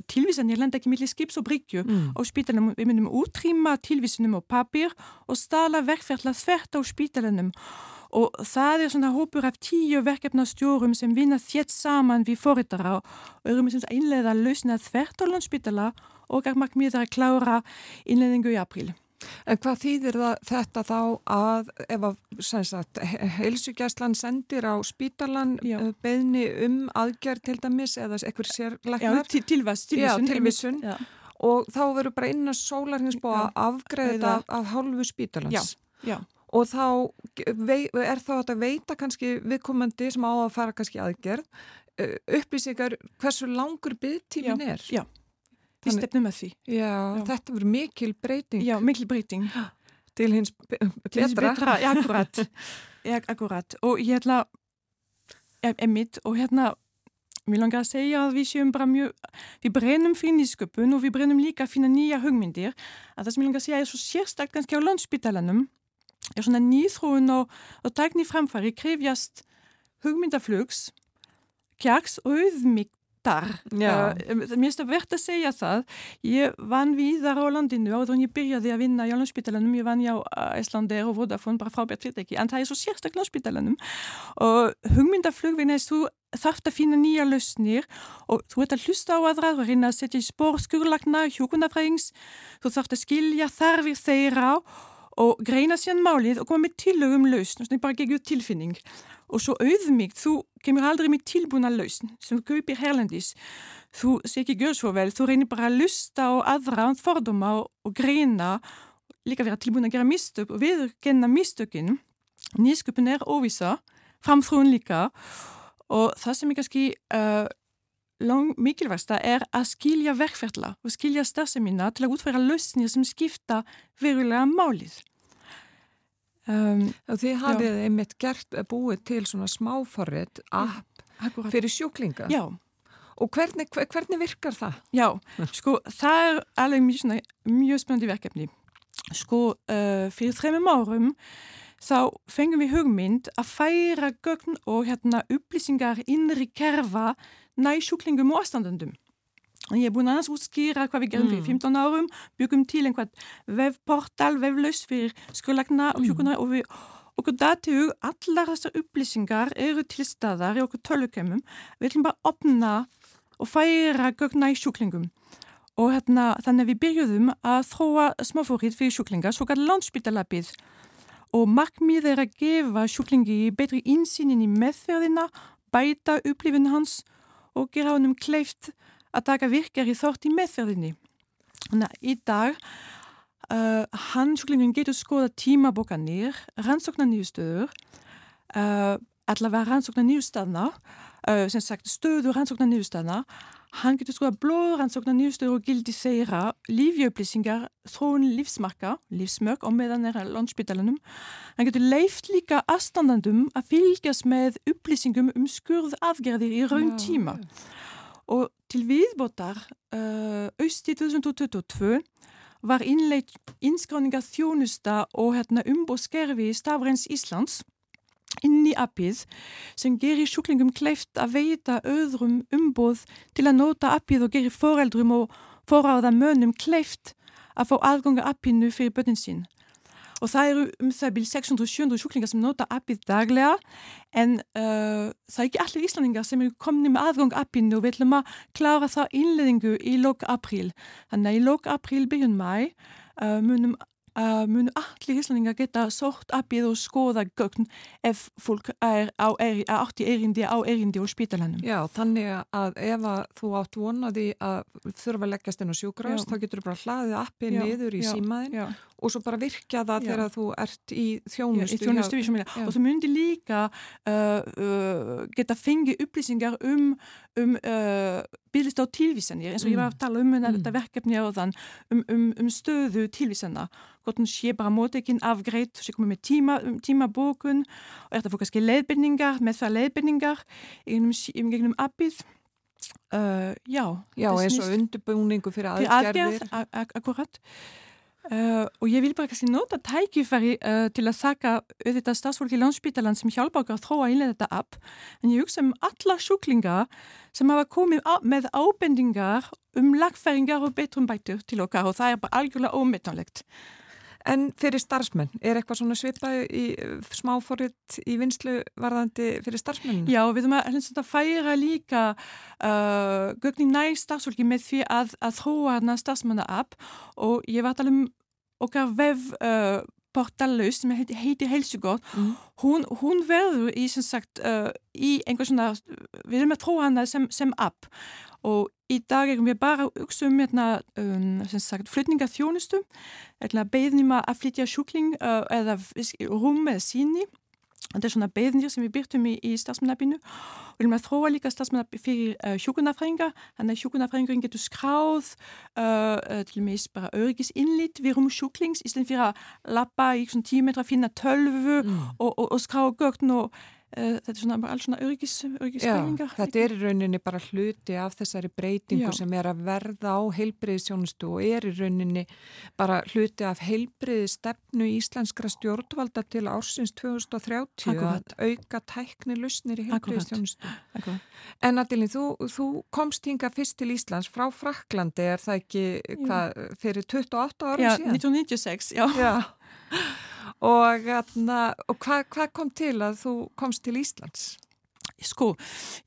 tilvísanir lenda ekki millir skips og bryggju Mm. á spítalanum. Við munum útrýma tilvísinum á papir og stala verkferðla þvert á spítalanum og það er svona hópur af tíu verkefnastjórum sem vinna þétt saman við forritara og erum við sem einlega að lausna þvert á landspítala og að markmiðar að klára innleðingu í april. En hvað þýðir það, þetta þá að ef að heilsugjæslan sendir á spítalan Já. uh, beðni um aðgerð til dæmis eða eitthvað Já, tilvæst, Já, tilvísun. tilvísun. Já, og þá verður bara innan sólarhinsbúa Já. Eða- þetta af hálfu spítalans. já. Og þá er þá að veita kannski viðkomandi sem á að fara kannski aðgerð uh, upplýsingar hversu langur byggtímin er. Já, við stefnum að því. Já, Já. þetta verður mikil breyting Já, mikil breyting. til hins betra. betra. Já, akkurat. Já, akkurat. Og hérna, er, er mitt, og hérna, mér langar að segja að við séum bara mjög, við brennum fyrir nýsköpun og við brennum líka að finna nýja hugmyndir. Að það sem ég langar að segja er svo sérstakt kannski á landspítalanum, er svona nýþróun og, og tækni framfæri krefjast hugmyndaflugs, kjaks og auðmygtar. Já. Uh, mér finnst það verðt að segja það. Ég vann víðar á landinu áður en ég byrjaði að vinna í landspítalanum. Ég vann hjá Íslander og Vodafone, bara frábært fyrirtæki. En það er svo sérstak landspítalanum. Og hugmyndaflug við næst, þú þarft að finna nýja lausnir og þú ert að hlusta á aðra, þú reyna að setja í spór skurlagna, hjókunafræðings, þú þarft að skilja þarfir þeirra og greina síðan málið og koma með tillögum lausn, svona bara geggjur tilfinning. Og svo auðmygt, þú kemur aldrei með tilbúna lausn sem kaupir herlandis. Þú sé ekki gjör svo vel, þú reynir bara að lusta á aðra fordóma og, og greina, líka vera tilbúin að gera mistök og viðurkenna mistökin. Nýsköpun er óvisa, framþróun líka og það sem er kannski uh, lang mikilvægsta er að skilja verkferðla og skilja starfseminna til að útfæra lausnir sem skipta verulega málið. Um, þið hafið einmitt gert búið til svona smáforrið app akkurat. fyrir sjúklinga. Já, Og hvernig, hver- hvernig virkar það? já, sko það er alveg mjög, mjög spennandi verkefni. Sko uh, fyrir þreymum árum þá fengum við hugmynd að færa gögn og hérna upplýsingar innri kerfa næ sjúklingum og aðstandandum. Og ég er búin að útskýra hvað við gerum fyrir 15 árum, byggum til einhvern vefportal, veflaus fyrir skurlagna og hjúkunar og við okkur dati hug, allar þessar upplýsingar eru til staðar í okkur tölvukemum. Við ætlum bara að opna og færa gögna í sjúklingum. Og hérna, þannig að við byrjuðum að þróa smáfórið fyrir sjúklinga, svo kallar landspítalabið. Og markmið er að gefa sjúklingi betri insýnin í meðferðina, bæta upplifin hans og gera honum kleift að taka virkar í þort í meðferðinni. Þannig að í dag uh, hann sjúklingin getur skoða tímabókanir, rannsóknar nýjustöður, uh, allavega rannsóknar nýjustafna, uh, sem sagt stöðu rannsóknar nýjustafna, hann getur skoða blóð rannsóknar nýjustöður og gildi þeirra, lífjöflýsingar, þróun lífsmarka, lífsmörk og meðan er að landspítalunum. Hann getur leift líka aðstandandum að fylgjast með upplýsingum um skurð aðgerðir í raun tíma. Og til viðbótar uh, austi 2022 var innleitt innskráninga þjónusta og hérna umbóðskerfi Stafræns Íslands inn í appið sem gerir sjúklingum kleift að veita öðrum umbóð til að nota appið og gerir foreldrum og foráða mönnum kleift að fá aðganga appinu fyrir börnin sín. og það eru um það byrj 600-700 sjúklingar sem nota appið daglega en uh, það er ekki allir íslandingar sem eru komni með aðgang appinu og við ætlum að klára það innleðingu í lók april. Þannig að í lók april byrjun mæ uh, munum uh, munu allir íslandingar geta sótt appið og skoða gögn ef fólk er á eri, átti erindi á erindi og spítalanum. Já, þannig að ef að þú átt vonaði að þurfa að leggjast inn á sjúkrafs, þá getur þú bara hlaðið appið Já, niður í já, símaðin Já. og svo bara virkja það þegar þú ert í þjónustu. í þjónustu og þú myndi líka uh, uh, geta fengið upplýsingar um, um uh, bílist á tilvísanir eins og ég var að tala um mm. þetta verkefni á þann um, um, um stöðu tilvísana hvort hún sé bara mótekinn afgreitt og sé komið með tíma, um, tímabókun og er þetta fór kannski leiðbyrningar með það leiðbyrningar um, um gegnum appið uh, já, Já, eins og undirbúningu fyrir aðgerðir. akkurat. Uh, og ég vil bara kannski nota tækifæri uh, til að þakka auðvitað stafsfólki í landspítalan sem hjálpa okkar að þróa innlega þetta app en ég hugsa um alla sjúklinga sem hafa komið með ábendingar um lagfæringar og betrum bætur til okkar og það er bara algjörlega ómetanlegt. En fyrir starfsmenn, er eitthvað svona svipað í uh, smáfóritt í vinslu varðandi fyrir starfsmenn? Já, við erum að, hins, að færa líka uh, gögnin næ starfsfólki með því að, að þróa hana starfsmanna app og ég var að tala um okkar vef uh, portallaus sem heiti, heitir Helsugóð Mm. hún, hún verður í sagt uh, í einhver svona við erum að þróa hana sem, sem app. Og í dag erum við bara að hugsa um hérna, um, eða beðnum að flytja sjúkling uh, eða rúm eða síni Þetta er svona beðnir sem við byrtum í, í starfsmannabinu og við erum að þróa líka starfsmannab fyrir uh, hjúkunarfræðingar þannig að hjúkunarfræðingarinn getur skráð uh, til og með bara öryggis innlít við rúm sjúklings í stend fyrir að lappa í svona tíu metra, finna tölvu Mm. og, og, og skrá gögn og þetta er svona bara alls svona öryggis, Já, öryggisspælingar þetta er í rauninni bara hluti af þessari breytingu Já. sem er að verða á heilbreyðisjónustu og er í rauninni bara hluti af heilbreyðistefnu íslenskra stjórnvalda til ársins 2030 Akkúrat. að auka tækni lusnir í heilbreyðisjónustu. Akkurat. En Adilin, þú, þú komst hinga fyrst til Íslands frá Fraklandi, er það ekki hvað, fyrir 28 árum Já, síðan? 1996, já. Já. Og, atna, og hvað hva kom til að þú komst til Íslands? Sko,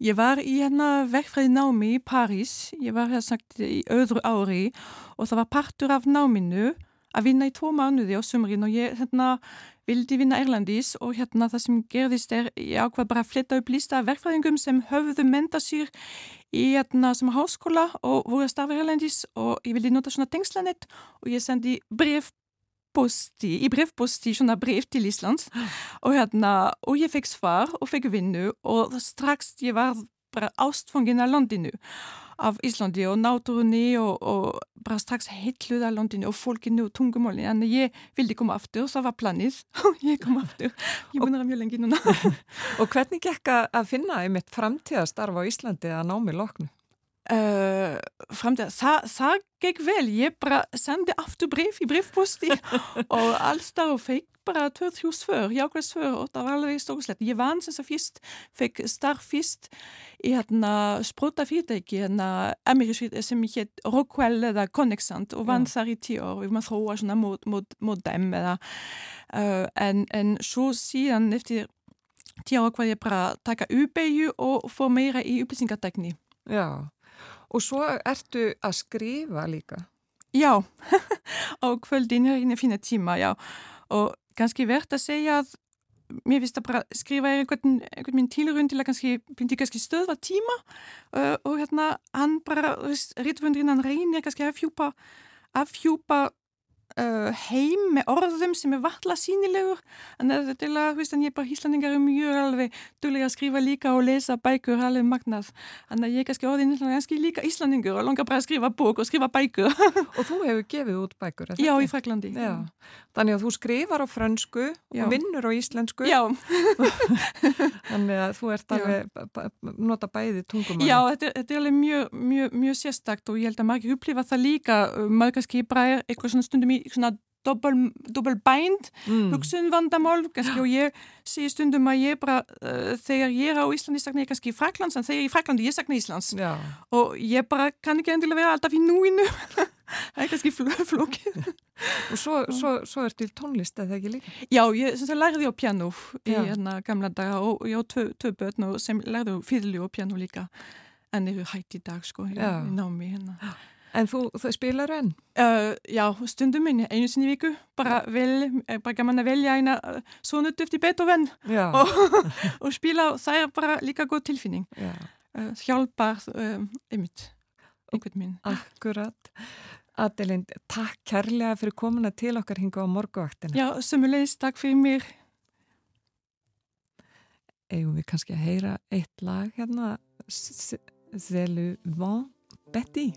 ég var í hérna vegfræði námi í París, ég var hér sagt í öðru ári. Og það var partur af náminu að vinna í tvo mánuði á sumrin. Og ég hérna vildi vinna Erlandís og hérna það sem gerðist er, ég ákvað bara að fletta upp lista af verkfræðingum sem höfðu menta sér í hérna sem háskóla og voru að starfa Erlandís og ég vildi nota svona tengslanett og ég sendi brefposti, í brefposti svona bref til Íslands og hérna, og ég fekk svar og fekk vinnu og strax ég var bara ástfangin af landinu af Íslandi og náttúrunni og, og bara strax heitluð af landinu og fólkinu og tungumóli en ég vildi koma aftur, það var planið og ég kom aftur, ég búin að mjög lengi núna. Og hvernig gekk að finna einmitt framtíðastarf á Íslandi að námi loknu? Uh, það, það gekk vel, ég bara sendi aftur bref í brefposti og alls þar og fekk bara 2-3 svör, jákvæð svör og það var alveg stórslegt. Ég vann sem það fyrst, fekk starf fyrst í hérna sprota fyrirtæki, hérna amerisk sem hétt Rockwell eða Connexant og vann þar í tíu og við maður þróa svona mod, mod, mod dem eða uh, en, en svo síðan eftir tíu ár hvað ég bara taka U-beigju og få meira í upplýsingartekni. Já, og svo ertu að skrifa líka. Já, á kvöldin er einu fína tíma, já. Og kannski verðt að segja að mér finnst að bara skrifa einhvern, einhvern minn tilrönd til að kannski, myndi kannski stöðva tíma uh, og hérna hann bara, rítvöndurinn hann reynir kannski að fjúpa, að fjúpa heim með orðum sem er vatla sínilegur en þetta er til að, er híslandingar um mjög alveg duglega að skrifa líka og lesa bækur alveg magnað, en ég er kannski orðin líka íslandingur og langar bara að skrifa bók og skrifa bækur. Og þú hefur gefið út bækur, Já, það í Fraklandi. Þannig að þú skrifar á frönsku Já. og vinnur á íslensku. Já, Þannig að þú ert alveg, nota bæði tungum. já þetta, er- þetta er alveg mjög, mjög, mjög sérstakt og ég held að margir upplifa það líka, bara er eitthvað svona stundum í svona dobbel, dobbel bænd, mm. hugsun vandamál, kannski og ég segi stundum að ég bara, uh, þegar ég er á Íslandi sakna ég kannski Fraklands, en þegar ég er í Fraklandi ég sakna Íslands Já, og ég bara kann ekki endilega vera alltaf í núinu, það er kannski fló- flókið. Og svo, svo, svo er til tónlist eða ekki líka? Já, ég sagt, lærði á piano í hérna, gamla daga og ég á tvö, börn sem lærði á fyrli og piano líka en eru hægt í dag sko, í, í námi hérna. En þú, þú spilar enn? Uh, já, stundum minn, einu sinni viku. Bara, vel, eh, bara gaman að velja eina uh, svona döft í Beethoven og, og spila, það er bara líka góð tilfinning. Uh, hjálpar einmitt einhvern minn Akkurat. Adelind, takk kærlega fyrir komuna til okkar hinga á morguvaktina Já, sömulegis, takk fyrir mér Eigum við kannski að heyra eitt lag hérna? Zelu Van Betty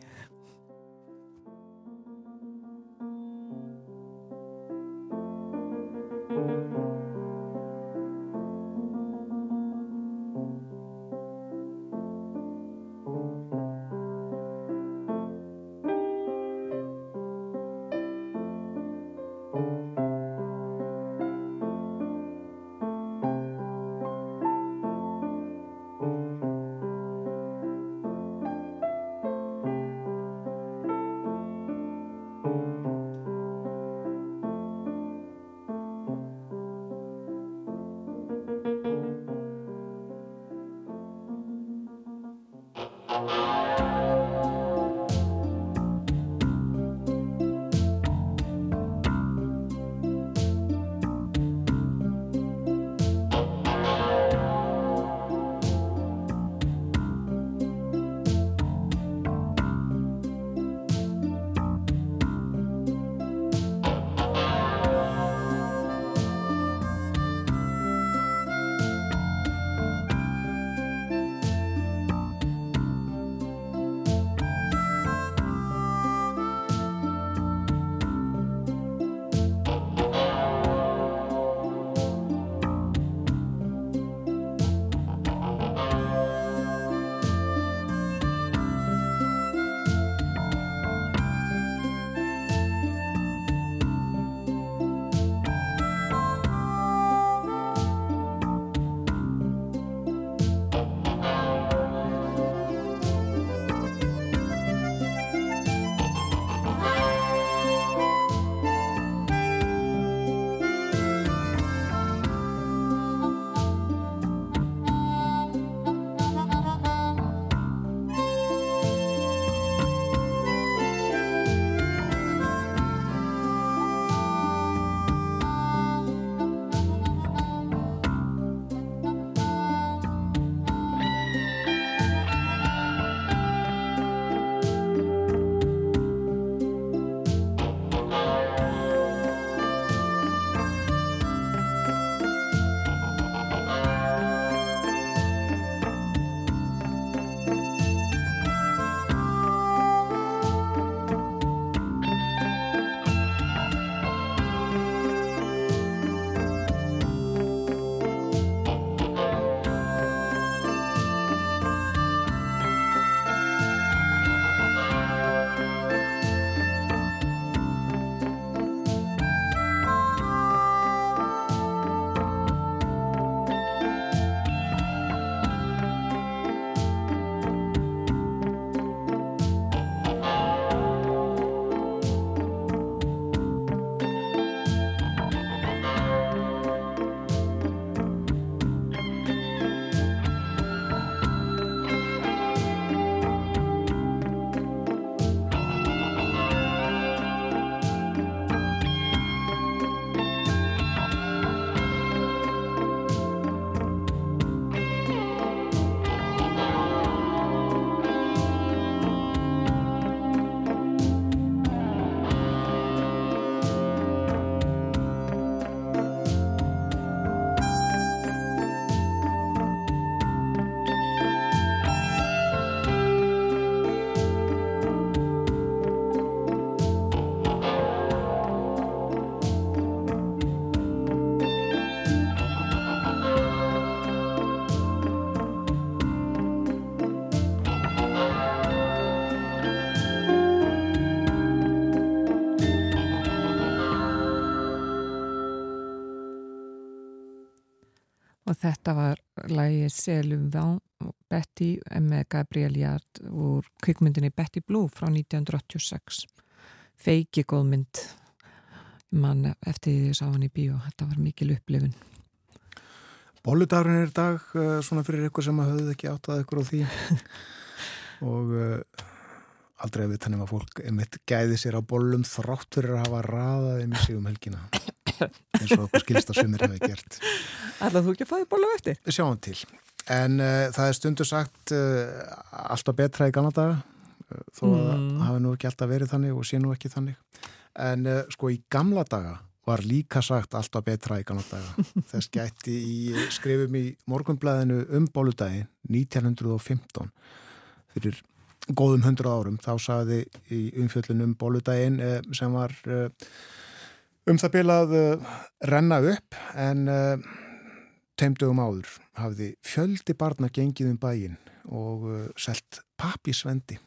Þetta var lægið Selum Ván og Betty með Gabriel Jart úr kvikmyndinni Betty Blue frá 1986. Feiki góðmynd mann eftir því ég sá hann í bíó. Þetta var mikil upplifun. Bóludagurinn er í dag uh, svona fyrir ykkur sem hafði ekki áttað ykkur á því. Og uh, aldrei við tannum að fólk einmitt gæði sér á bólum þrátt fyrir að hafa sig um helgina eins og okkur skilst að sumir hefði gert Ætlaðu þú ekki að fæði bólu eftir? Við sjáum til en uh, það er stundu sagt alltaf betra í gamla daga þó að það Mm. hafi nú ekki alltaf verið þannig og sé nú ekki þannig en sko í gamla daga var líka sagt alltaf betra í gamla daga. Þess gætti í skrifum í morgunblæðinu um bóludaginn 1915 fyrir góðum hundru árum. Þá sagði í umfjöllunum um bóludaginn eh, sem var eh, um það bilað eh, renna upp en eh, teimdugum áður hafði fjöldi barna gengið um bæinn og eh, selt pappisvendi.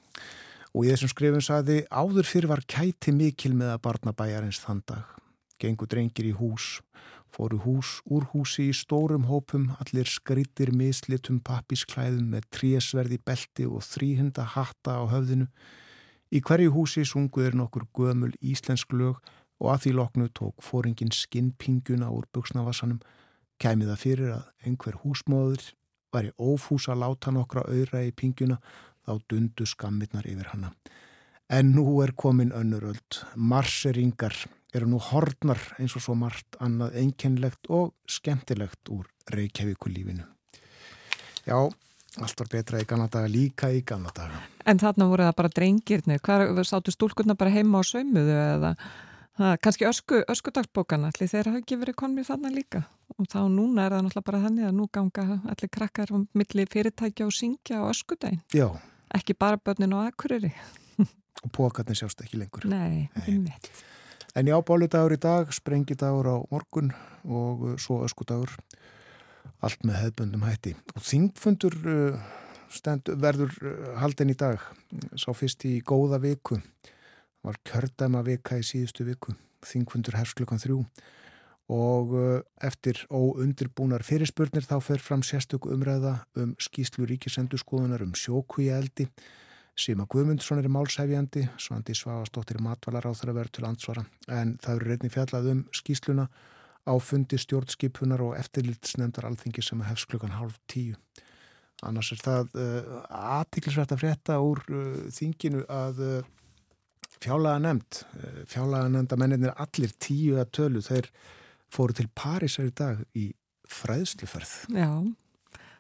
Og í þessum skrifum sagði áður fyrir var kæti mikil með að barna bæjarins þann dag gengu drengir í hús, fóru hús úr húsi í stórum hópum, allir skrittir mislitum pappisklæðum með trésverði belti og þrýhunda hatta á höfðinu. Í hverju húsi sunguður nokkur gömul íslensk lög og að því loknu tók fóringin skinnpinguna úr buksnavassanum, kæmið það fyrir að einhver húsmóður væri ófús að láta nokkra auðra í pinguna, þá dundu skammirnar yfir hana. En nú er komin önnuröld, marseringar, eru nú hornar eins og svo margt annað einkennlegt og skemmtilegt úr Reykjavíkulífinu. Já, allt var betra í gamla daga, líka í gamla daga. En þarna voru það bara drengirnir, hvað sáttu stúlkurna bara heima á saumuðu eða það, kannski ösku, öskudagsbókana, allir þeir hafa ekki verið konmið þarna líka og þá núna er það náttúrulega bara þannig að nú ganga allir krakkar á milli fyrirtækja og syngja á öskudaginn, Já, ekki bara börnin á akkuriri. og pókarnir sjást ekki lengur. Nei, einmitt. En já, bóludagur í dag, sprengidagur á morgun og uh, svo öskudagur, allt með hefðbundum hætti. Og þingfundur uh, stend, verður uh, haldin í dag, sá fyrst í góða viku, var kjördæma vika í síðustu viku, þingfundur hefst klukkan þrjú. Og uh, eftir óundirbúnar fyrirspurnir þá fer fram sérstök umræða um skýslu ríkisendurskoðunar um sjóku í eldi Sima Guðmundsson er málsæfjandi, Svandi Svavastóttir matvalar á þeirra verður til ansvara en það eru reyni fjallað um skýsluna á fundi stjórnskipunar og eftirlitsnefndar alþingi sem hefst klukkan halv tíu. Annars er það uh, aðtiklisvært að frétta úr uh, þinginu að uh, fjálaga nefnd, uh, fjálaga nefnda menninir allir tíu að tölu, þeir fóru til Parísar í dag í fræðsluferð. Já,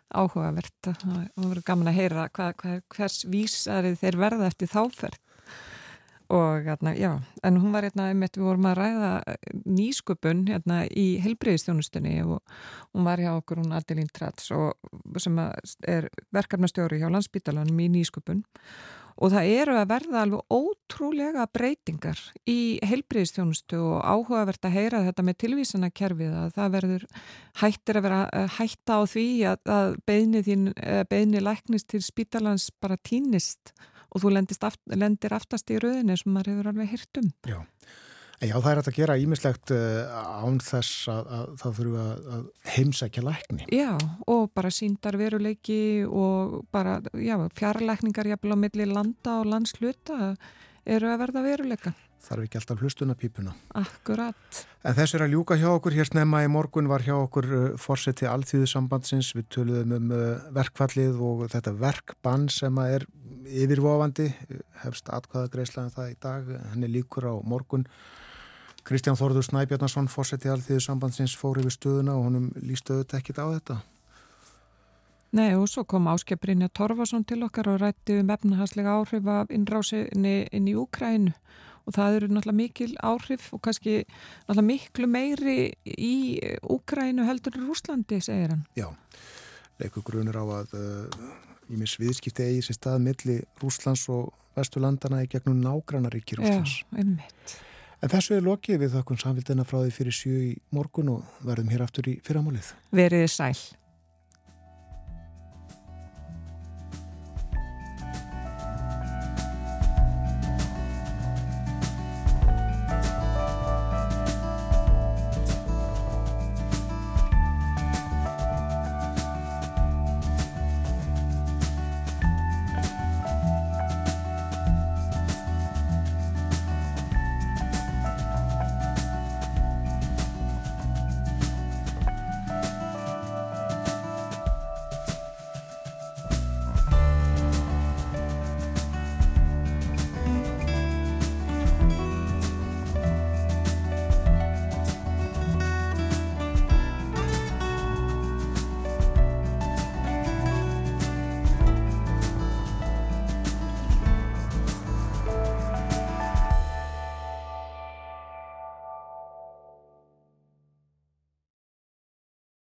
áhugavert og það verður gaman að heyra hvað, hvað, hvers vísarið þeir verða eftir þáferð og hérna, já, en hún var hérna einmitt, við vorum að ræða nýsköpun hérna í helbreyðistjónustunni og hún var hjá okkur, hún Adelín Trats og sem er verkefnastjóri hjá landsbítalanum í nýsköpun og það eru að verða alveg ótrúlega breytingar í heilbriðstjónustu og áhugavert að heyra þetta með tilvísana kerfið að það verður hættir að vera hætta á því að, að beðni, þín, beðni læknist til spítalans bara týnist og þú aft, lendir aftast í rauðinni sem maður hefur alveg hýrt um. Já. Já, það er hægt að gera ímislegt án þess að, að það þurfu að, að heimsækja lækni. Já, og bara síndar veruleiki og bara, fjarlækningar jafnvel á milli landa og landsluta eru að verða veruleika. Þarf ekki alltaf hlustunapípuna. Akkurat. En þess er að ljúka hjá okkur, hér snemma í morgun var hjá okkur fórseti alþýðusambandsins, við töluðum um verkfallið og þetta verkbann sem er yfirvofandi, hefst atkvæða greiðslega það í dag, henni líkur á morgun. Kristján Þorður Snæbjarnason, fórseti alþýðu sambandsins, fór yfir stöðuna og honum líst auðvitað ekkit á þetta. Nei og svo kom áskiprinja Torfason til okkar og rætti um efnahagslega áhrif af innrásinni inn í Úkrænu og það eru náttúrulega mikil áhrif og kannski náttúrulega miklu meiri í Úkrænu heldur í Rúslandi, segir hann. Já, leikur grunur á að uh, viðskipti eigi sér stað milli Rúslands og Vesturlandana í gegnum nágrannaríki Rúslands. Já, einmitt. En þessu er lokið við þakkun samfélgina frá því fyrir sjö í morgun og verðum hér aftur í fyrramálið. Veriði sæl.